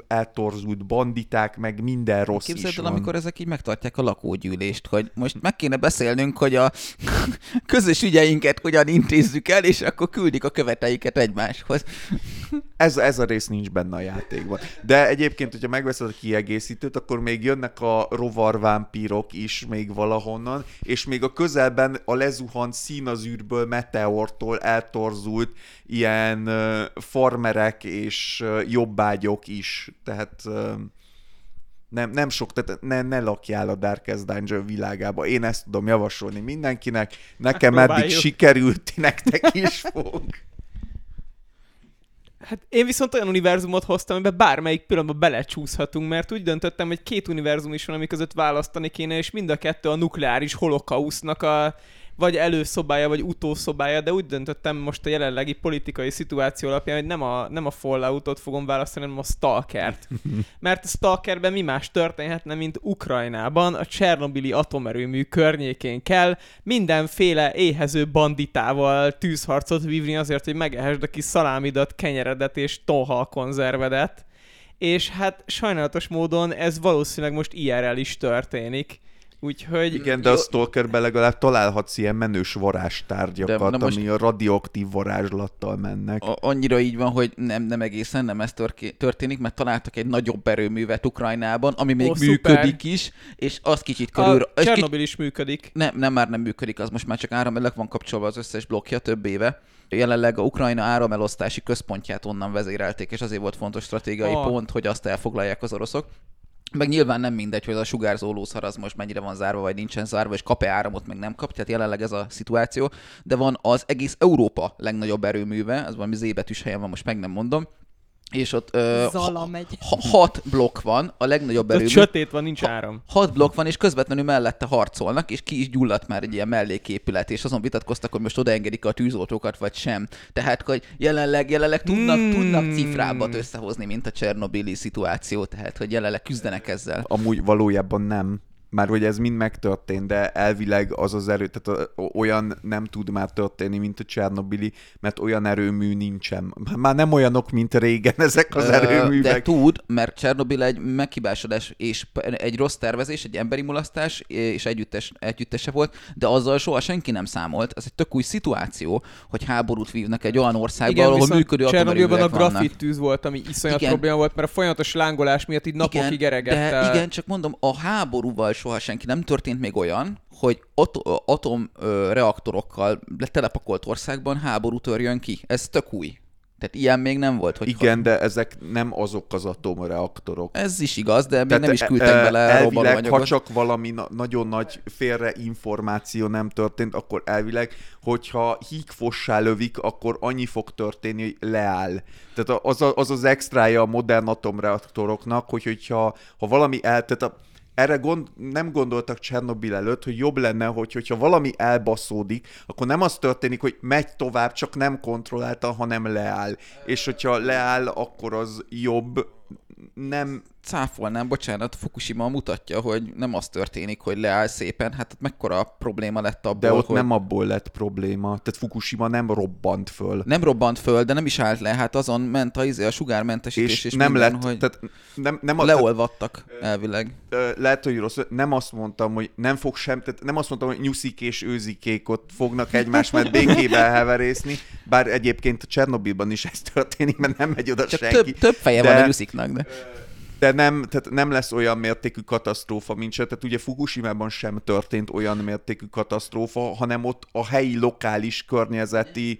eltorzult banditák, meg minden rossz Képzeld is el, van. amikor ezek így megtartják a lakógyűlést, hogy most meg kéne beszélnünk, hogy a (laughs) közös ügyeinket hogyan intézzük el, és akkor küldik a követeiket egymáshoz. Ez, ez a rész nincs benne a játékban. De egyébként, hogyha megveszed a kiegészítőt, akkor még jönnek a rovarvámpírok is még valahonnan, és még a közelben a lezuhant színazűrből, meteortól eltorzult ilyen farmerek és ö, jobbágyok is. Tehát nem, nem sok, tehát ne, ne lakjál a Darkest Dungeon világába. Én ezt tudom javasolni mindenkinek. Nekem eddig Próbáljuk. sikerült, (laughs) nektek is fog. Hát én viszont olyan univerzumot hoztam, amiben bármelyik pillanatban belecsúszhatunk, mert úgy döntöttem, hogy két univerzum is van, ami között választani kéne, és mind a kettő a nukleáris holokausznak a vagy előszobája, vagy utószobája, de úgy döntöttem most a jelenlegi politikai szituáció alapján, hogy nem a, nem a Falloutot fogom választani, hanem a Stalkert. (laughs) Mert a Stalkerben mi más történhetne, mint Ukrajnában, a Csernobili atomerőmű környékén kell mindenféle éhező banditával tűzharcot vívni azért, hogy megehesd a kis szalámidat, kenyeredet és tonhal konzervedet. És hát sajnálatos módon ez valószínűleg most IRL is történik. Úgyhogy... Igen, de a Stalkerben legalább találhatsz ilyen menős varázstárgyakat, De ami a radioaktív varázslattal mennek. A- annyira így van, hogy nem, nem egészen, nem ez törké- történik, mert találtak egy nagyobb erőművet Ukrajnában, ami még Ó, Ó, szuper. működik is, és az kicsit körül... A kicsit, Csernobil is működik. nem, nem, már nem működik, az most már csak áramelek van kapcsolva az összes blokkja több éve. Jelenleg a Ukrajna áramelosztási központját onnan vezérelték, és azért volt fontos stratégiai Ah. pont, hogy azt elfoglalják az oroszok. Meg nyilván nem mindegy, hogy az a sugárzó lószar az most mennyire van zárva, vagy nincsen zárva, és kap-e áramot, meg nem kap, tehát jelenleg ez a szituáció. De van az egész Európa legnagyobb erőműve, az valami Z betűs helyen van, most meg nem mondom, és ott ö, Zala megy. ha- hat blokk van, a legnagyobb erőmű. sötét van, nincs áram. Hat blokk van, és közvetlenül mellette harcolnak, és ki is gyulladt már egy ilyen melléképület, és azon vitatkoztak, hogy most odaengedik a tűzoltókat, vagy sem. Tehát, hogy jelenleg, jelenleg tudnak, Hmm. tudnak cifrábbat összehozni, mint a Csernobili szituáció, tehát, hogy jelenleg küzdenek ezzel. Amúgy valójában nem. Már hogy ez mind megtörtént, de elvileg az az erő, tehát olyan nem tud már történni, mint a Csernobili, mert olyan erőmű nincsen. Már nem olyanok, mint régen ezek az Ö, De erőművek. tud, mert Csernobil egy meghibásodás és egy rossz tervezés, egy emberi mulasztás és együttes, együttese volt, de azzal soha senki nem számolt. Ez egy tök új szituáció, hogy háborút vívnak egy olyan országban, Igen, ahol működő Csernobilban a grafit tűz volt, ami iszonyat Igen. probléma volt, mert a folyamatos lángolás miatt így napokig eregett de igen, csak mondom, a háborúval soha senki nem történt még olyan, hogy ato- atom ö, reaktorokkal telepakolt országban háború törjön ki. Ez tök új. Tehát ilyen még nem volt. Hogy Igen, de ezek nem azok az atomreaktorok. Ez is igaz, de még Tehát, nem is e- küldtek e- bele elvileg, ha csak valami na- nagyon nagy félreinformáció nem történt, akkor elvileg, hogyha hígfossá lövik, akkor annyi fog történni, hogy leáll. Tehát az a- az, az extrája a modern atomreaktoroknak, hogy hogyha ha valami el... Tehát a, erre gond, nem gondoltak Csernobil előtt, hogy jobb lenne, hogy, hogyha valami elbaszódik, akkor nem az történik, hogy megy tovább, csak nem kontrolláltan, hanem leáll. És hogyha leáll, akkor az jobb, nem cáfolnám, bocsánat, Fukushima mutatja, hogy nem az történik, hogy leáll szépen, hát mekkora probléma lett abból, De ott hogy nem abból lett probléma. Tehát Fukushima nem robbant föl. nem robbant föl, de nem is állt le, hát azon ment a, izé, a sugármentesítés, És, és, nem minden, lett, hogy tehát nem, nem a, tehát, leolvadtak elvileg. ö, lehet, hogy rossz, nem azt mondtam, hogy nem fog sem, tehát nem azt mondtam, hogy nyuszik és őzikék ott fognak egymás mellett (laughs) békével heverészni, bár egyébként a Csernobilban is ez történik, mert nem megy oda Csak senki. több, több feje de- van a nyusziknak, de De nem, tehát nem lesz olyan mértékű katasztrófa, mint se. Tehát ugye Fukushima-ban sem történt olyan mértékű katasztrófa, hanem ott a helyi, lokális, környezeti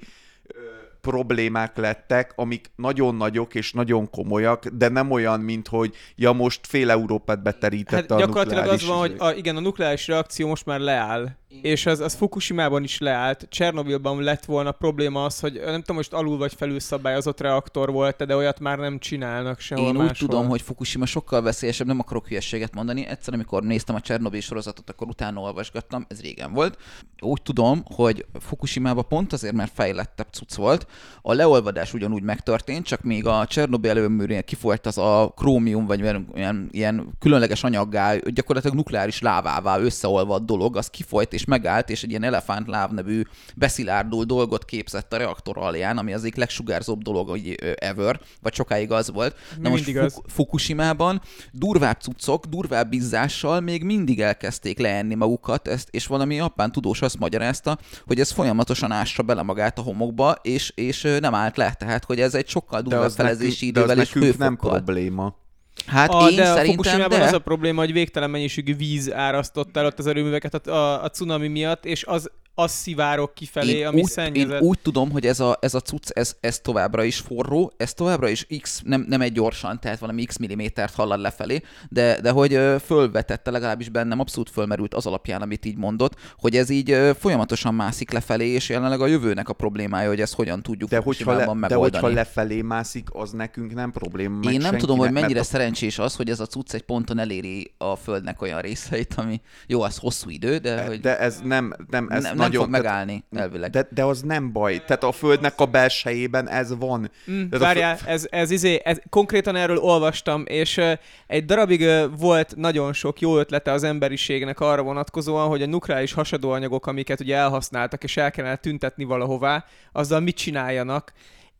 problémák lettek, amik nagyon nagyok és nagyon komolyak, de nem olyan, mint hogy ja most fél Európát beterítette Hát a gyakorlatilag az nukleáris van, hogy izé. a, igen, a nukleáris reakció most már leáll. És az, az Fukushima-ban is leállt. Csernobilban lett volna probléma az, hogy nem tudom, most alul vagy felül szabályozott reaktor volt, de olyat már nem csinálnak sehol Én úgy máshol. tudom, hogy Fukushima sokkal veszélyesebb, nem akarok hülyességet mondani. Egyszer, amikor néztem a Csernobyl sorozatot, akkor utána olvasgattam, ez régen volt. Úgy tudom, hogy Fukushima-ban pont azért, mert fejlettebb cucc volt, a leolvadás ugyanúgy megtörtént, csak még a Csernobyl előműrél kifolyt az a krómium, vagy ilyen, ilyen különleges anyaggá, gyakorlatilag nukleáris lávává összeolvadt dolog, az kifolyt és megállt, és egy ilyen elefántláv nevű beszilárdul dolgot képzett a reaktor alján, ami az egyik legsugárzóbb dolog hogy ever, vagy sokáig az volt. Mi mindig az. Fuk- Fukushima-ban durvább cuccok, durvább bizzással még mindig elkezdték leenni magukat, ezt, és valami japán tudós azt magyarázta, hogy ez folyamatosan ássa bele magát a homokba, és, és nem állt le. Tehát, hogy ez egy sokkal durvább felezési idővel és nem probléma. Hát a, én de szerintem, Fukushima-ban de... az a probléma, hogy végtelen mennyiségű víz árasztott el ott az erőműveket a, a, a cunami miatt, és az, az szivárok kifelé, én ami úgy, szennyezett. én úgy tudom, hogy ez a, ez a cucc, ez, ez továbbra is forró, ez továbbra is x, nem, nem egy gyorsan, tehát valami x millimétert hallad lefelé, de, de hogy fölvetette, legalábbis bennem abszolút fölmerült az alapján, amit így mondott, hogy ez így folyamatosan mászik lefelé, és jelenleg a jövőnek a problémája, hogy ezt hogyan tudjuk De hogyha, le, de megoldani. hogyha lefelé mászik, az nekünk nem probléma. Én nem tudom, hogy mennyire mert szerencsés az, hogy ez a cucc egy ponton eléri a Földnek olyan részeit, ami jó, az hosszú idő, de a, hogy... de ez nem, nem, ez Nem- nem, nem nagyon... fog megállni, elvileg. De, de az nem baj. Tehát a Földnek a belsejében ez van. Mm, Ez a várjál, ez, ez, izé, ez, konkrétan erről olvastam, és uh, egy darabig uh, volt nagyon sok jó ötlete az emberiségnek arra vonatkozóan, hogy a nukleáris hasadóanyagok, amiket ugye elhasználtak, és el kellene tüntetni valahová, azzal mit csináljanak.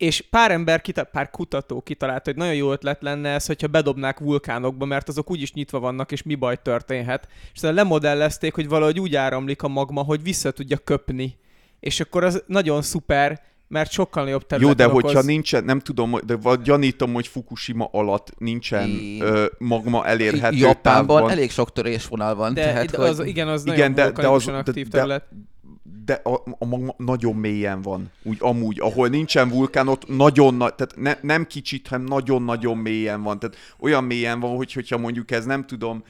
És pár ember, kita- pár kutató kitalált, hogy nagyon jó ötlet lenne ez, hogyha bedobnák vulkánokba, mert azok úgyis nyitva vannak, és mi baj történhet. És aztán lemodellezték, hogy valahogy úgy áramlik a magma, hogy vissza tudja köpni. És akkor az nagyon szuper, mert sokkal Jó, területen de hogyha okoz. nincsen, nem tudom, de vagy gyanítom, hogy Fukushima alatt nincsen ö, magma elérhető Japánban távban. elég sok törésvonal van, De tehát hogy... az, igen, az Igen, nagyon de- de az- de- aktív de- terület. de a, a magma nagyon mélyen van, úgy amúgy, ahol nincsen vulkán, ott nagyon nagy, tehát ne, nem kicsit, hanem nagyon-nagyon mélyen van, tehát olyan mélyen van, hogy hogyha mondjuk ez nem tudom,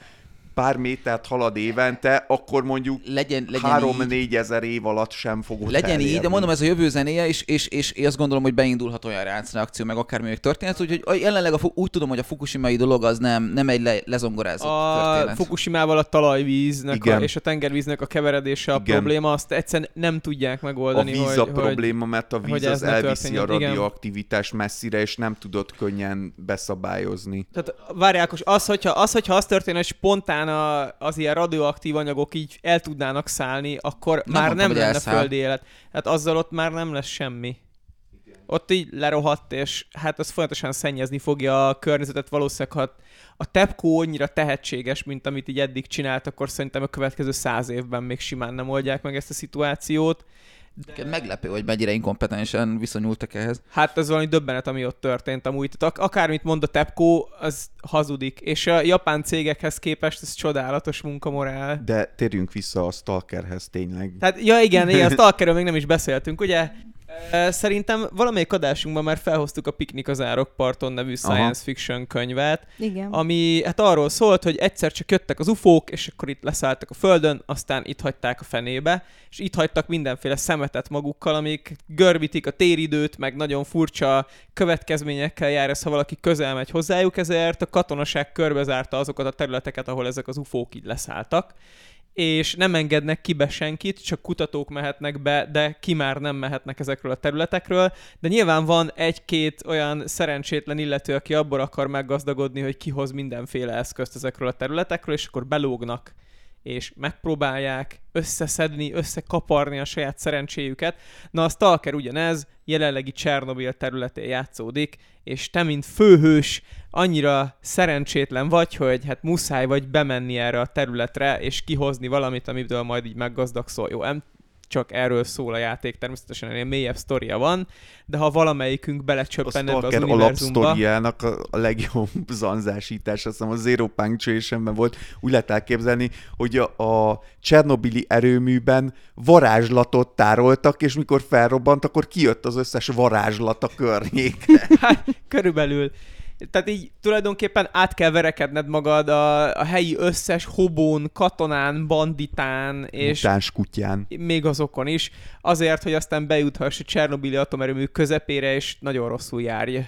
pár métert halad évente, akkor mondjuk legyen, legyen így. 3-4 ezer év alatt sem fog ott Legyen így, de elérni. mondom, ez a jövő zenéje, és, és, és én azt gondolom, hogy beindulhat olyan reakció, meg akármi még történet, úgyhogy a- jelenleg a, úgy tudom, hogy a fukushimai dolog az nem, nem egy le, lezongorázott A történet. Fukushimával a talajvíznek a, Igen. és a tengervíznek a keveredése a Igen. probléma, azt egyszerűen nem tudják a megoldani, víz hogy, a probléma, mert a víz az elviszi a radioaktivitást messzire, és nem tudod könnyen beszabályozni. Tehát várjákos, az, hogyha az, hogyha az történne, hogy spontán a, az ilyen radioaktív anyagok így el tudnának szállni, akkor Nem már mondtam, nem lenne elszáll. földi élet. Hát azzal ott már nem lesz semmi. Ott így lerohadt, és hát az folyamatosan szennyezni fogja a környezetet. Valószínűleg, ha a TEPCO annyira tehetséges, mint amit így eddig csinált, akkor szerintem a következő száz évben még simán nem oldják meg ezt a szituációt. Meglepő, hogy mennyire inkompetensen viszonyultak ehhez. Hát ez valami döbbenet, ami ott történt amúgy. Tehát ak- akármit mond a TEPCO, az hazudik. És a japán cégekhez képest ez csodálatos munkamorál. De térjünk vissza a Stalkerhez tényleg. Tehát, ja igen, igen, a Stalkerről még nem is beszéltünk, ugye? Szerintem valamelyik adásunkban már felhoztuk a Piknik az Árokparton nevű science Aha. fiction könyvet, Igen. ami hát arról szólt, hogy egyszer csak jöttek az ufók, és akkor itt leszálltak a földön, aztán itt hagyták a fenébe, és itt hagytak mindenféle szemetet magukkal, amik görbítik a téridőt, meg nagyon furcsa következményekkel jár ez, ha valaki közel megy hozzájuk, ezért a katonaság körbezárta azokat a területeket, ahol ezek az ufók így leszálltak és nem engednek ki be senkit, csak kutatók mehetnek be, de ki már nem mehetnek ezekről a területekről. De nyilván van egy-két olyan szerencsétlen illető, aki abból akar meggazdagodni, hogy kihoz mindenféle eszközt ezekről a területekről, és akkor belógnak és megpróbálják összeszedni, összekaparni a saját szerencséjüket. Na a Stalker ugyanez, jelenlegi Csernobil területén játszódik, és te, mint főhős, annyira szerencsétlen vagy, hogy hát muszáj vagy bemenni erre a területre, és kihozni valamit, amiből majd így meggazdagszol. Jó, csak erről szól a játék, természetesen ennél mélyebb sztoria van, de ha valamelyikünk belecsöppen ebbe az univerzumba... alapsztoriának a, a legjobb (laughs) zanzásítás, azt hiszem a Zero Punctuationben volt, úgy lehet elképzelni, hogy a, a Csernobili erőműben varázslatot tároltak, és mikor felrobbant, akkor kijött az összes varázslat a környékre. (laughs) Hát, körülbelül. Tehát így tulajdonképpen át kell verekedned magad a, a helyi összes hobón, katonán, banditán, és Mutáns kutyán. még azokon is, azért, hogy aztán bejuthass a Csernobili atomerőmű közepére, és nagyon rosszul járj.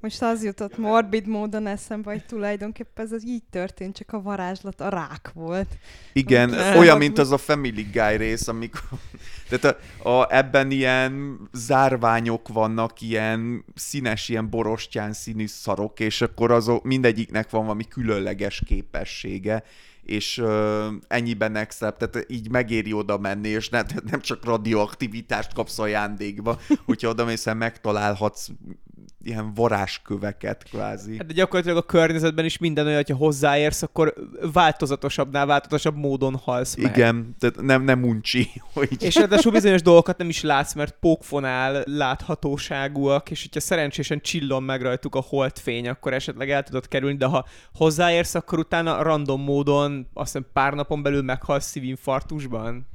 Most az jutott morbid módon eszembe, hogy tulajdonképpen ez az így történt, csak a varázslat a rák volt. Igen, Nem. olyan, mint az a Family Guy rész, amikor... Tehát a, a, ebben ilyen zárványok vannak, ilyen színes, ilyen borostyán színű szarok, és akkor azok mindegyiknek van valami különleges képessége, és ö, ennyiben extra, tehát így megéri oda menni, és ne, nem csak radioaktivitást kapsz ajándékba, hogyha oda mész, megtalálhatsz ilyen varázsköveket kvázi. Hát de gyakorlatilag a környezetben is minden olyan, hogyha hozzáérsz, akkor változatosabbnál változatosabb módon halsz meg. Igen, tehát nem, nem uncsi, hogy... És ráadásul bizonyos dolgokat nem is látsz, mert pókfonál láthatóságúak, és hogyha szerencsésen csillan meg rajtuk a holdfény, akkor esetleg el tudod kerülni, de ha hozzáérsz, akkor utána random módon azt hiszem pár napon belül meghalsz szívinfarktusban.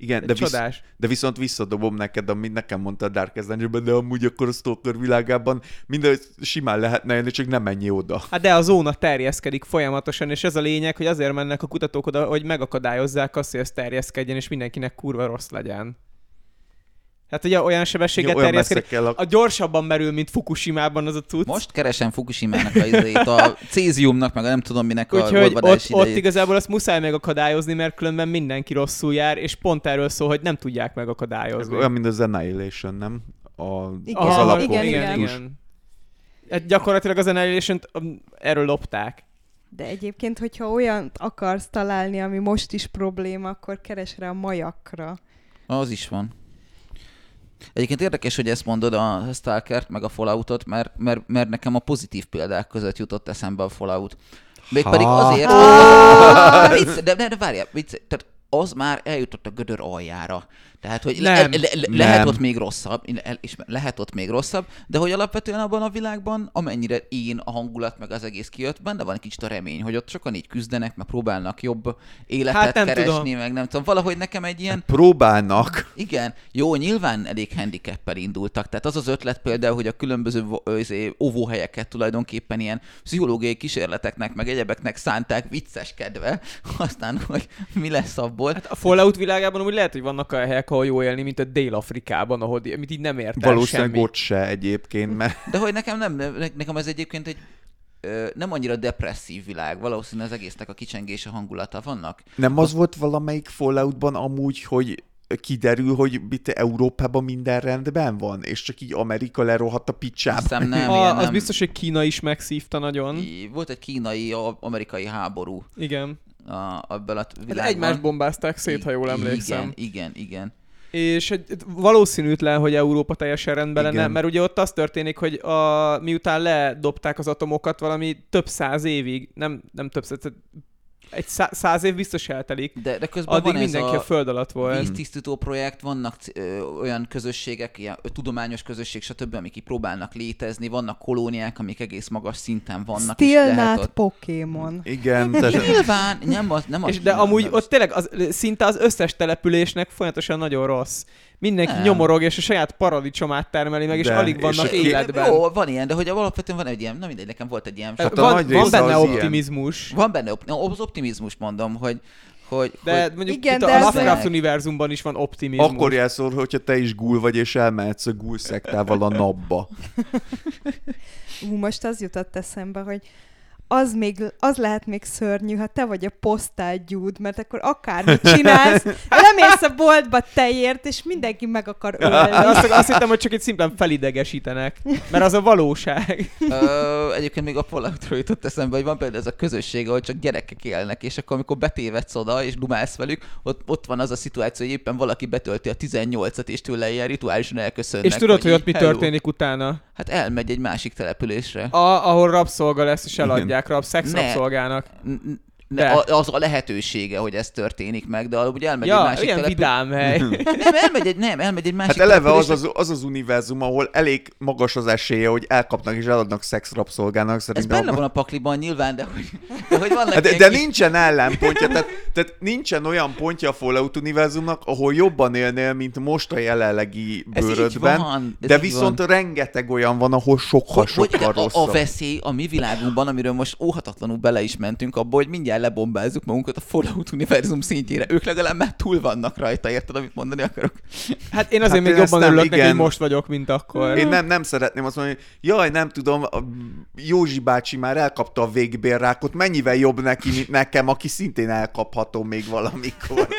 Igen, de, visz, csodás. de viszont visszadobom neked, amit nekem mondta a Dark Dungeonben, de amúgy akkor a Stalker világában minden simán lehetne jönni, csak nem menj oda. Hát de a zóna terjeszkedik folyamatosan, és ez a lényeg, hogy azért mennek a kutatók oda, hogy megakadályozzák azt, hogy ez terjeszkedjen, és mindenkinek kurva rossz legyen. Hát ugye olyan sebességgel olyan terjeszkedik. messze kell a... A gyorsabban merül, mint Fukushima-ban az a cucc. Most keresem Fukushima-nak a, izét, a céziumnak, meg a nem tudom minek a Úgyhogy ott, olvadási ott idejét. igazából azt muszáj megakadályozni, mert különben mindenki rosszul jár, és pont erről szól, hogy nem tudják megakadályozni. Olyan, mint az Annihilation, nem? A, Igen, az alapok. igen, igen, igen. Hát gyakorlatilag az annihilation erről lopták. De egyébként, hogyha olyan akarsz találni, ami most is probléma, akkor keres rá a majakra. Az is van. Egyébként érdekes, hogy ezt mondod a Stalkert, meg a Falloutot, mert, mert, mert nekem a pozitív példák között jutott eszembe a Fallout. Mégpedig Ha. azért, de, (laughs) de, de, de várjál, vicc, tehát az már eljutott a gödör aljára. Tehát, hogy le, Nem. le, le, lehet Nem. ott még rosszabb, ismer- lehet ott még rosszabb, de hogy alapvetően abban a világban, amennyire én a hangulat meg az egész kijött, benne van egy kicsit a remény, hogy ott sokan így küzdenek, meg próbálnak jobb életet Hát nem keresni, tudom. meg nem tudom. Valahogy nekem egy ilyen Próbálnak. igen, jó, nyilván elég handicappel indultak. Tehát az az ötlet például, hogy a különböző izé, óvóhelyeket tulajdonképpen ilyen pszichológiai kísérleteknek, meg egyebeknek szánták vicces kedve, (laughs) aztán, hogy mi lesz abból. Hát a Fallout világában úgy lehet, hogy vannak olyan helyek, ahol jó élni, mint a Dél-Afrikában, ahol amit így nem ért el Valószínűleg semmi. ott se egyébként, mert De hogy nekem nem, ne- nekem ez egyébként egy nem annyira depresszív világ, valószínűleg az egésznek a kicsengése hangulata vannak. nem az volt valamelyik Falloutban amúgy, hogy kiderül, hogy itt Európában minden rendben van, és csak így Amerika lerohadt a picsába. Hiszem nem, a, az nem. biztos, hogy Kína is megszívta nagyon. Volt egy kínai-amerikai háború Igen. A, abban a Hát világban. egymást bombázták szét, ha jól emlékszem. Igen, igen, igen. És valószínűtlen, hogy Európa teljesen rendben lenne, mert ugye ott az történik, hogy a, miután ledobták az atomokat valami több száz évig, nem, nem több száz, egy szá, száz év biztos eltelik, De, de közben addig van mindenki ez a a föld alatt volt. víztisztító projekt, vannak ö, olyan közösségek, ilyen ö, tudományos közösség, stb., amik így próbálnak létezni, vannak kolóniák, amik egész magas szinten vannak. ott... Pokémon. Igen, de Nyilván, nem az, nem az, És de amúgy ott tényleg az, szinte az összes településnek folyamatosan nagyon rossz. Mindenki Nem. nyomorog, és a saját paradicsomát termeli meg, és De, alig és vannak a- életben. Jó, van ilyen, de hogy alapvetően van egy ilyen, na mindegy, nekem volt egy ilyen, Hát a van, van benne az ilyen. optimizmus. van benne, op- az optimizmus mondom, hogy, hogy, De hogy mondjuk Igen, itt de a Lovecraft univerzumban is van optimizmus. akkor jelszól, hogyha te is gul vagy, és elmehetsz a gul szektával a napba. Ú, most az jutott eszembe, hogy az, még, az lehet még szörnyű, ha te vagy a posztálgyúd, mert akkor akármit csinálsz, lemész a boltba tejért, és mindenki meg akar ölni. azt, azt hittem, hogy csak itt szimplán felidegesítenek, mert az a valóság. Ö, egyébként még a Falloutról jutott eszembe, hogy van például ez a közösség, ahol csak gyerekek élnek, és akkor amikor betévedsz oda, és dumálsz velük, ott, ott van az a szituáció, hogy éppen valaki betölti a 18-at, és tőle ilyen rituálisan elköszönnek. És tudod, hogy így, ott mi hello. történik utána? Hát elmegy egy másik településre. A, ahol rabszolga lesz, és eladják rab, szex Ne. De. A- az a lehetősége, hogy ez történik meg, de ugye elmegy egy Ja, másik olyan települ- vidám hely. (laughs) Nem, elmegy egy, nem, elmegy egy másik Hát eleve az az, az az univerzum, ahol elég magas az esélye, hogy elkapnak és eladnak szexrabszolgának Ez szerintem. benne van a pakliban nyilván, de hogy, de hogy vannak Hát de, ilyen de nincsen ellenpontja, tehát, tehát nincsen olyan pontja a Fallout univerzumnak, ahol jobban élnél, mint most a jelenlegi Ez bőrödben, van, ez de viszont van. rengeteg olyan van, ahol sokkal, hogy, hogy sokkal igen, a, a rosszabb. veszély a mi világunkban, amiről most óhatatlanul bele is mentünk abba, hogy mindjárt lebombázzuk magunkat a Fallout univerzum szintjére. Ők legalább már túl vannak rajta, érted, amit mondani akarok? Hát én azért Hát még én jobban örülök neki, most vagyok, mint akkor. Én nem, nem szeretném azt mondani, hogy jaj, nem tudom, a Józsi bácsi már elkapta a végbérrákot, mennyivel jobb neki, mint nekem, aki szintén elkaphatom még valamikor. (laughs)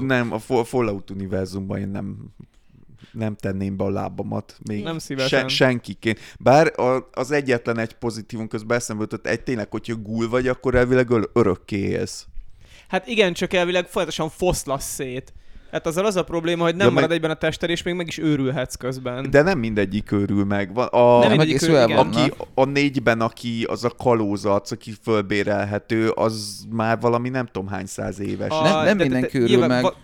nem, a Fa- Fallout univerzumban én nem nem tenném be a lábamat. Még Nem szívesen. Se, senkiként. Bár a, az egyetlen egy pozitívum közben eszembe jutott, egy tényleg, hogyha gul vagy, akkor elvileg ör- örökké élsz. Hát igen, csak elvileg folyamatosan foszlasz szét. Hát azzal az a probléma, hogy nem Ja, marad meg- egyben a tested, és még meg is őrülhetsz közben. De nem mindegyik őrül meg. Van, a, nem mindegyik is ő, olyan igen. aki a négyben, aki az a kalózac, aki fölbérelhető, az már valami nem tudom hány száz éves. A- Nem- nem de- de- mindenki de- őrül nyilván meg. va-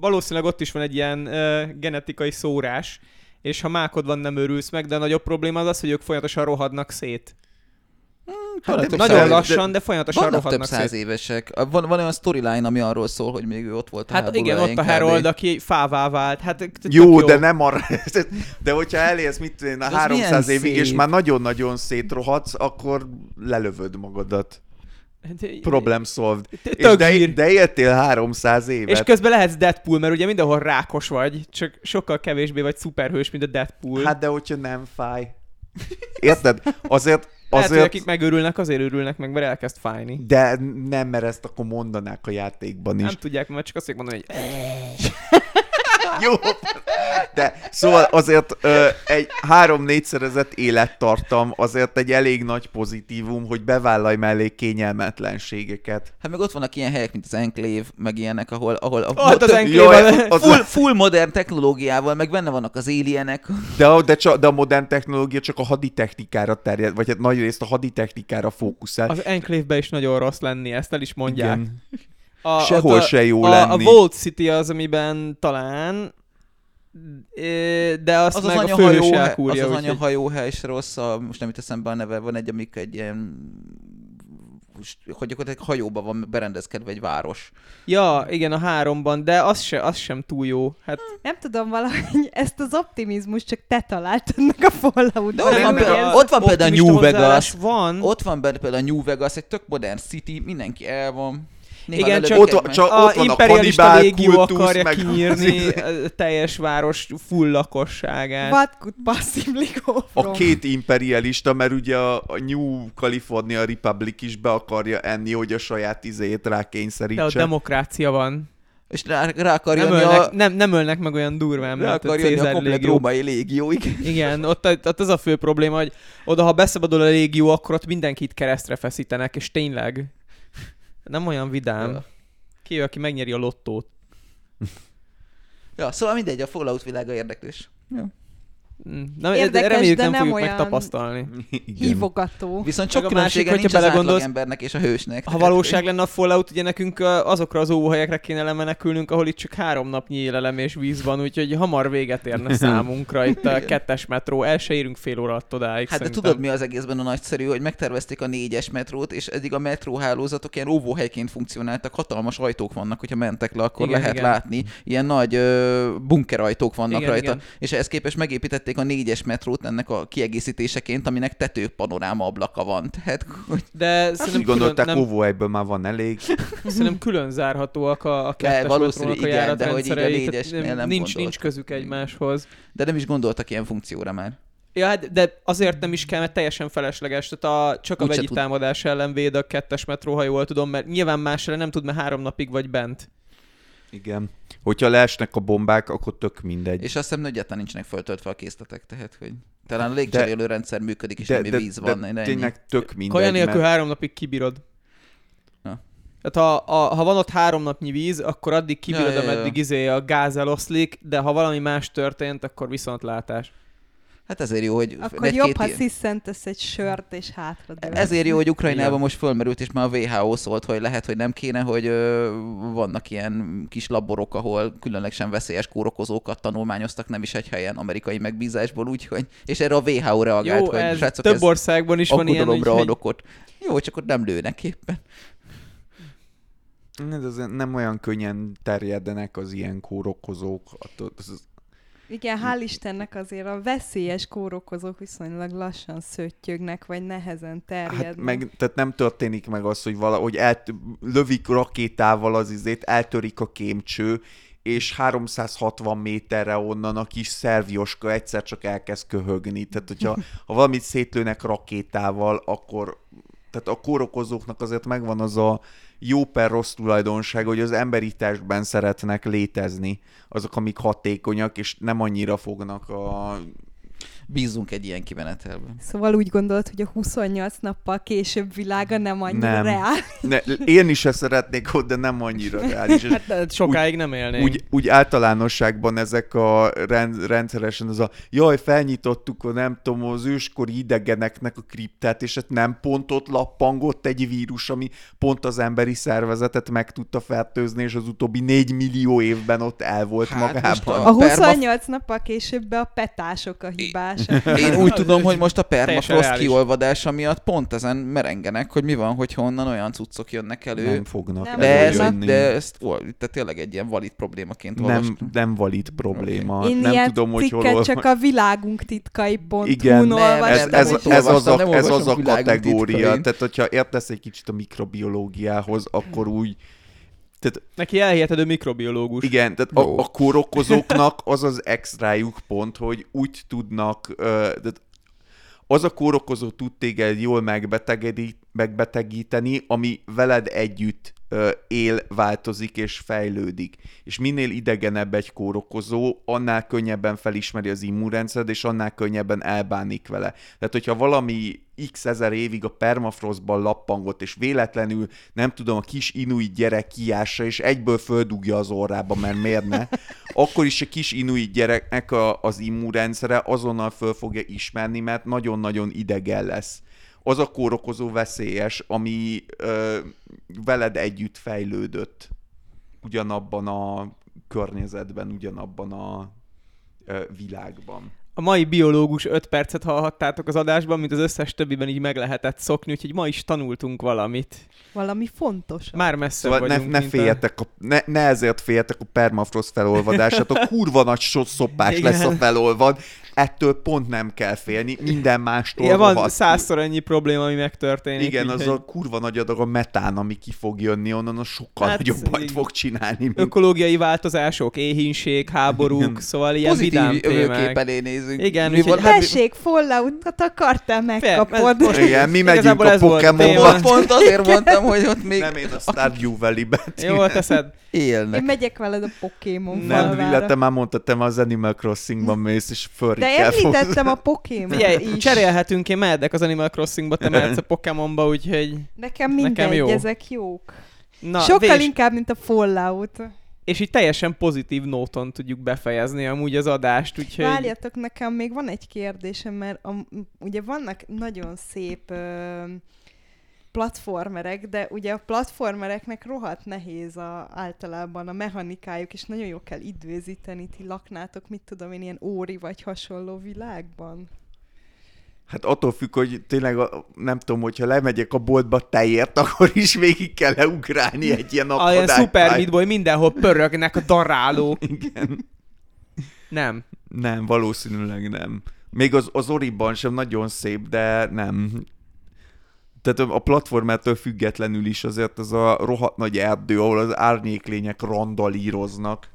valószínűleg ott is van egy ilyen uh, genetikai szórás, és ha mákod van, nem őrülsz meg, de a nagyobb probléma az az, hogy ők folyamatosan rohadnak szét. Hát de- több Nagyon de- lassan, de folyamatosan Vannak több rohadnak száz szét. évesek. Van, van olyan storyline, ami arról szól, hogy még ő ott volt a Hát igen, ott a. Harold, aki fává vált. Hát, Jó, de nem arra. (laughs) De hogyha elérsz, mit a az 300 milyen évig, és már nagyon-nagyon szétrohadsz, akkor lelövöd magadat. Problem solved. És de, de éltél 300 évet. És közben lehetsz Deadpool, mert ugye mindenhol rákos vagy, csak sokkal kevésbé vagy szuperhős, mint a Deadpool. Hát de hogyha nem fáj. Érted? Azért, Lehet, hogy azért akik megörülnek, azért örülnek meg, mert elkezd fájni. de nem, mert ezt akkor mondanák a játékban is. Nem tudják, mert csak azt mondani, hogy (laughs) (laughs) Jó, de szóval azért ö, egy három-négyszerezett élettartam azért egy elég nagy pozitívum, hogy bevállalj mellé kényelmetlenségeket. Hát meg ott vannak ilyen helyek, mint az Enclave, meg ilyenek, ahol, ahol a, Ott az Enclave- az, full, full modern technológiával, meg benne vannak az alienek. de, a- de, csak, de a modern technológia csak a haditechnikára terjed, vagy hát nagy részt a haditechnikára fókuszál. az Enclave-be is nagyon rossz lenni, ezt el is mondják. Igen. A, Sehol a, se jó a, lenni. A Vault City az, amiben talán, de azt Az az az meg a főhős az elkúrja. az úgyhogy- anyahajóhely is rossz, a, most nem jut eszembe a neve, van egy, amik egy ilyen hogy gyakorlatilag hajóban van berendezkedve egy város. Ja, igen, a háromban, de az, se, az sem túl jó. Hát Nem tudom, valahogy ezt az optimizmus csak te találtad meg a Fallout-ban. De ott van például- ott van például optimista New Vegas. Van. Ott van például a New Vegas, egy tök modern city, mindenki el van. Néha Igen, csak- Ott, csak a ott van a imperialista kannibál légió kultusz, akarja meg... kinyírni (laughs) a teljes város full lakosságát. What could possibly go A wrong? két imperialista, mert ugye a, a New California Republic is be akarja enni, hogy a saját izéjét De rákényszerítse. ott demokrácia van. És rá, rá akar Nem ölnek, a, nem, nem ölnek meg olyan durván, rá a akar a Cézár komplet légió. római légió. Igen. Igen, ott, ott az a fő probléma, hogy oda, ha beszabadul a légió, akkor ott mindenkit keresztre feszítenek, és tényleg nem olyan vidám. Ja. Ki ő, aki megnyeri a lottót? (laughs) Ja, szóval mindegy, a Fallout világa érdekes. Ja. Na, Érdekes, de reméljük de nem, nem fogjuk olyan- megtapasztalni. Igen. Hívogató. Viszont sok a másik, hogyha belegondolsz- embernek és a hősnek. Ha valóság lenne a Fallout, ugye nekünk azokra az óvóhelyekre kéne lemenekülnünk, ahol itt csak három napnyi élelem és víz van, úgyhogy hamar véget érne (laughs) számunkra itt a kettes metró. El se érünk fél óra odáig. Hát de szerintem. tudod mi az egészben a nagyszerű, hogy megtervezték a négyes metrót, és eddig a metróhálózatok ilyen óvóhelyként funkcionáltak, hatalmas ajtók vannak, hogyha mentek le, akkor Igen, lehet igen. látni. Ilyen nagy ö, bunkerajtók vannak Igen, rajta. igen. És ehhez képest megépítették a négyes metrót ennek a kiegészítéseként, aminek tető panoráma ablaka van. Tehát, hogy De Hát úgy szerintem gondolták, külön, nem, óvóhelyből már van elég. (laughs) szerintem külön zárhatóak a, a kettes valószínű, metrónak a igen, de hogy így a négyesnél nem nincs, gondoltak. nincs közük egymáshoz. de nem is gondoltak ilyen funkcióra már. Ja, hát, de azért nem is kell, mert teljesen felesleges. Tehát a, csak a Úgyse vegyi tud. támadás ellen véd a kettes metró, ha jól tudom, mert nyilván másra nem tud, mert három napig vagy bent. Igen. Hogyha leesnek a bombák, akkor tök mindegy. És azt hiszem, hogy egyáltalán nincsenek föltöltve a készletek, tehát hogy talán a légcserélő rendszer működik, és de, de, víz van. de ennyi. tényleg tök mindegy. Kaja nélkül mert... három napig kibírod. Ja. Tehát ha, a, ha van ott három napnyi víz, akkor addig kibírod, Ja, ja, ja. ameddig izé a gáz eloszlik, de ha valami más történt, akkor viszontlátás. Hát ezért jó, hogy Akkor jobb, ha ilyen- sziszentesz egy sört, és hátra dőlsz. Ezért jó, hogy Ukrajnában Igen. most fölmerült, és már a WHO szólt, hogy lehet, hogy nem kéne, hogy ö, vannak ilyen kis laborok, ahol különlegesen veszélyes kórokozókat tanulmányoztak, nem is egy helyen, amerikai megbízásból, úgyhogy, és erre a WHO reagált, Jó, hogy ez srácok, több ez országban is van ilyen, aggodalomra úgyhogy- ad okot. Jó, csak ott nem lőnek éppen. Ez nem olyan könnyen terjednek az ilyen kórokozók. Igen, hál' Istennek azért a veszélyes kórokozók viszonylag lassan szöttyögnek, vagy nehezen terjednek. Hát meg, tehát nem történik meg az, hogy valahogy elt, lövik rakétával az izét, eltörik a kémcső, és 360 méterre onnan a kis szervioska egyszer csak elkezd köhögni. Tehát, hogyha ha valamit szétlőnek rakétával, akkor tehát a kórokozóknak azért megvan az a jó per rossz tulajdonság, hogy az emberi testben szeretnek létezni azok, amik hatékonyak, és nem annyira fognak a Bízunk egy ilyen kimenetelben. Szóval úgy gondolt, hogy a 28 nappal később világa nem annyira Nem. reál. Ne, én is ezt szeretnék ott, de nem annyira reális. (laughs) Hát de sokáig nem élnénk. úgy, úgy általánosságban ezek a rend, rendszeresen az a jaj, felnyitottuk a nem tudom, az őskori idegeneknek a kriptát, és hát nem pont ott lappangott egy vírus, ami pont az emberi szervezetet meg tudta fertőzni, és az utóbbi négy millió évben ott el volt Hát magában. A perma- 28 nappal később be a petások a hibás. Olvadása. (laughs) Én úgy tudom, hogy most a permafrost kiolvadása miatt pont ezen merengenek, hogy mi van, hogy honnan olyan cuccok jönnek elő. Nem fognak Nem de, ez, előjönni. de ezt ol- tehát tényleg egy ilyen valid problémaként nem, olvastam. nem valid probléma. Én nem ilyen tudom, hogy hol csak a világunk titkai pont Igen, Nem, ez, nem, ez, nem ez, az a, nem ez az a kategória. titkain. Tehát, hogyha értesz egy kicsit a mikrobiológiához, akkor úgy... Tehát Neki elhiheted, ő mikrobiológus. igen, tehát a, Jó. a kórokozóknak az az extrájuk pont, hogy úgy tudnak... Tehát az a kórokozó tud téged jól megbetegíteni, ami veled együtt él, változik és fejlődik. És minél idegenebb egy kórokozó, annál könnyebben felismeri az immunrendszered, és annál könnyebben elbánik vele. Tehát, hogyha valami x ezer évig a permafrostban lappangott, és véletlenül, nem tudom, a kis inuit gyerek kiássa, és egyből földugja az orrába, mert miért ne, akkor is a kis inuit gyereknek a, az immunrendszere azonnal föl fogja ismerni, mert nagyon-nagyon idegen lesz. Az a kórokozó veszélyes, ami ö, veled együtt fejlődött ugyanabban a környezetben, ugyanabban a ö, világban. A mai biológus 5 percet hallhattátok az adásban, mint az összes többiben így meg lehetett szokni, úgyhogy ma is tanultunk valamit. Valami fontos. Már messze Szóval ne, vagyunk, ne a- féljetek, a, ne, ne ezért féljetek a permafrost felolvadását, a (laughs) kurva nagy so- szopás Igen. lesz a felolvad, ettől pont nem kell félni, minden mástól Igen, van százszor ennyi probléma, ami megtörténik. Igen, az a kurva nagy adag a metán, ami ki fog jönni onnan, az sokkal Hát, hát, nagyobb bajt fog csinálni, mint Ökológiai változások, éhínség, háborúk, Igen. szóval ilyen vidám Pozitív jövőkép témák. elé nézünk. Igen, Mi volt? Hát, Tessék, Falloutot akartál, megkapod. most- Igen, mi megyünk a Pokémonba. pont, pont azért mondtam, hogy ott még Nem én a Stardew Valley-ben. Jól teszed. élnek. Én megyek veled a Pokémon Nem, te már mondtad, te már az Animal Crossing-ban mész, és De említettem a Pokémon Figyelj, is. cserélhetünk, én mehetek az Animal Crossingba, te mehetsz a Pokémonba, úgyhogy... Nekem Nekem mindegy, jó. ezek jók. Na, Sokkal vés, inkább, mint a Fallout. És így teljesen pozitív nóton tudjuk befejezni amúgy az adást, úgyhogy... Várjatok, nekem még van egy kérdésem, mert a, ugye vannak nagyon szép ö, platformerek, de ugye a platformereknek rohadt nehéz a, általában a mechanikájuk, és nagyon jó kell időzíteni, ti laknátok, mit tudom én, ilyen óri vagy hasonló világban. Hát attól függ, hogy tényleg nem tudom, hogyha lemegyek a boltba tejért, (laughs) akkor is végig kell leugrálni egy ilyen A ilyen akadályt. Super Meat Boy mindenhol pörögnek a darálók. (laughs) Igen. Nem. Nem, valószínűleg nem. Még az, az Oriban sem nagyon szép, de nem. Tehát a platformától függetlenül is azért ez a rohadt nagy erdő, ahol az árnyéklények randalíroznak.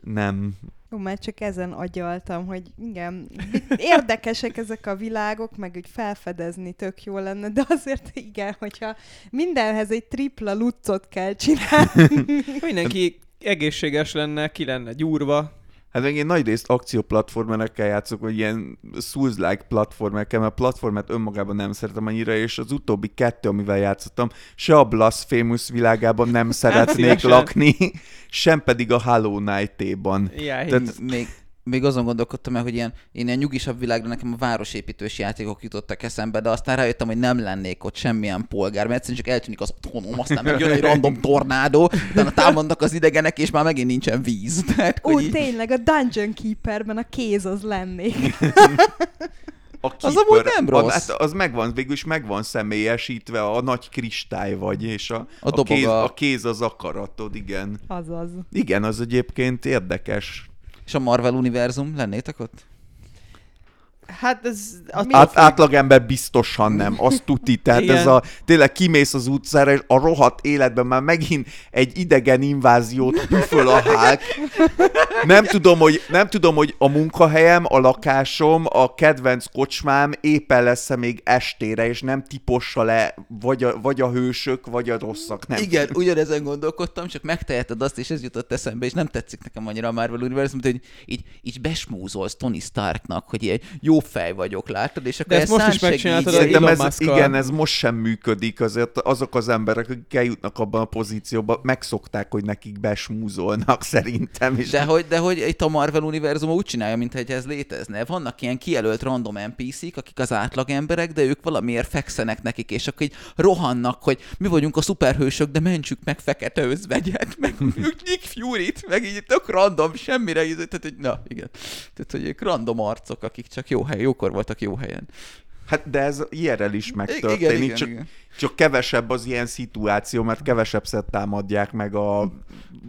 Nem. Jó, már csak ezen agyaltam, hogy igen, érdekesek ezek a világok, meg úgy felfedezni tök jó lenne, de azért igen, hogyha mindenhez egy tripla lucot kell csinálni. Mindenki egészséges lenne, ki lenne gyúrva. Hát meg én nagy részt akcióplatformerekkel játszok, vagy ilyen Souls-like platformerekkel, mert a platformet önmagában nem szeretem annyira, és az utóbbi kettő, amivel játszottam, se a Blasphemous világában nem (laughs) szeretnék szívesen. lakni, sem pedig a Hollow Knight-éban. Jaj. Tehát- még, még azon gondolkodtam el, hogy ilyen, én ilyen nyugisabb világra nekem a városépítős játékok jutottak eszembe, de aztán rájöttem, hogy nem lennék ott semmilyen polgár, mert egyszerűen csak eltűnik az otthonom, aztán megjön egy random tornádó, utána támadnak az idegenek, és már megint nincsen víz. (laughs) Tehát, Ó, hogy így, tényleg, a Dungeon Keeperben a kéz az lennék. (laughs) A Az amúgy nem rossz. Az, hát az megvan, végül is megvan személyesítve, a nagy kristály vagy, és a, A a, kéz, a kéz az akaratod, igen. Azaz. Igen, az egyébként érdekes. És a Marvel univerzum, lennétek ott? Hát ez... A, Át, átlagember biztosan nem, azt tuti. (laughs) Tehát Igen. ez a, tényleg kimész az utcára, és a rohadt életben már megint egy idegen inváziót püföl a Hulk. Nem tudom, hogy, nem tudom, hogy a munkahelyem, a lakásom, a kedvenc kocsmám éppen lesz még estére, és nem tipossa le vagy a, vagy a hősök, vagy a rosszak. Nem. Igen, ugyanezen gondolkodtam, csak megteheted azt, és ez jutott eszembe, és nem tetszik nekem annyira a Marvel Univerzum, hogy így, így besmúzolsz Tony Starknak, hogy ilyen jó fej vagyok, látod, és akkor De ezt ez most is megcsináltad Szerintem Elon ez, Musk-kal. igen, ez most sem működik, azért azok az emberek, akik eljutnak abban a pozícióba, megszokták, hogy nekik besmúzolnak (laughs) szerintem. És De hogy, de hogy itt a Marvel univerzum úgy csinálja, mintha ez létezne. Vannak ilyen kijelölt random NPC-k, akik az átlag emberek, de ők valamiért fekszenek nekik, és akkor így rohannak, hogy mi vagyunk a szuperhősök, de mentsük meg fekete özvegyet, meg (laughs) Nick Fury-t, meg így tök random, semmire, tehát hogy na, igen. Tehát, hogy ők random arcok, akik csak jó hely, jókor voltak jó helyen. Hát de ez IRL is megtörténik, igen, igen, csak, igen. csak kevesebb az ilyen szituáció, mert kevesebb támadják meg a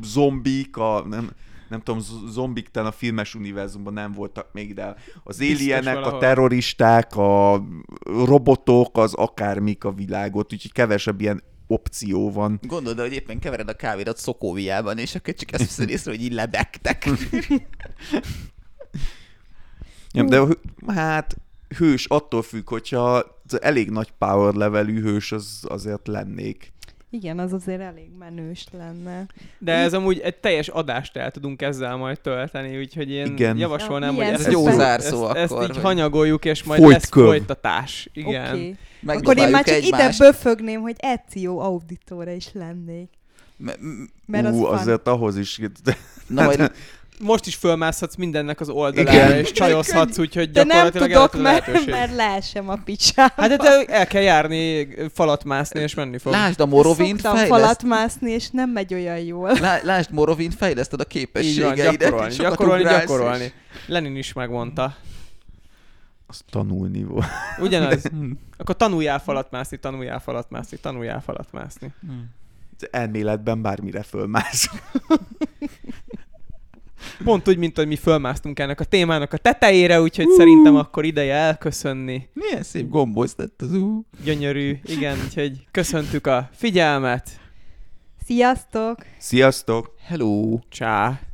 zombik, a nem, nem tudom, zombik talán a filmes univerzumban nem voltak még, de az alienek, a terroristák, a robotok, az akármik a világot, úgyhogy kevesebb ilyen opció van. Gondolod, hogy éppen kevered a kávédat szokóviában, és akkor csak ezt veszed észre, hogy így lebegtek. (laughs) Nem, de hő- hát hős attól függ, hogyha az elég nagy power levelű hős, az azért lennék. Igen, az azért elég menős lenne. De ez amúgy egy teljes adást el tudunk ezzel majd tölteni, úgyhogy én Igen. javasolnám, Ja, hogy ezt, Ez jó zárszó ezt, ezt akkor. így hogy hanyagoljuk, és majd Folyt lesz köv. folytatás. Igen. Okay. Akkor én már csak megdobáljuk ide böfögném, hogy Ezio auditóra is lennék. Me- m- Mert az Ú, fun. azért ahhoz is... De, Na majd (laughs) Most is fölmászhatsz mindennek az oldalára, Igen. és csajozhatsz, úgyhogy De nem gyakorlatilag tudok, el mert, lehetőség. mert leesem a picsába. Hát de el kell járni, falat mászni, és menni fog. lásd a Morrowind Szoktam fejleszt. falat mászni, és nem megy olyan jól. Lá, lásd Morrowind fejleszted a Így van, képességeidet. gyakorolni, gyakorolni, gyakorolni. és- Lenin is megmondta. az tanulni volt. Ugyanaz. (laughs) Akkor tanuljál falat mászni, tanuljál falat mászni, tanuljál falat mászni. Elméletben bármire fölmász. (laughs) Pont úgy, mint hogy mi fölmásztunk ennek a témának a tetejére, úgyhogy szerintem akkor ideje elköszönni. Milyen szép gomboz lett az ú. Gyönyörű, igen, úgyhogy köszöntük a figyelmet. Sziasztok! Sziasztok! Hello. Csá!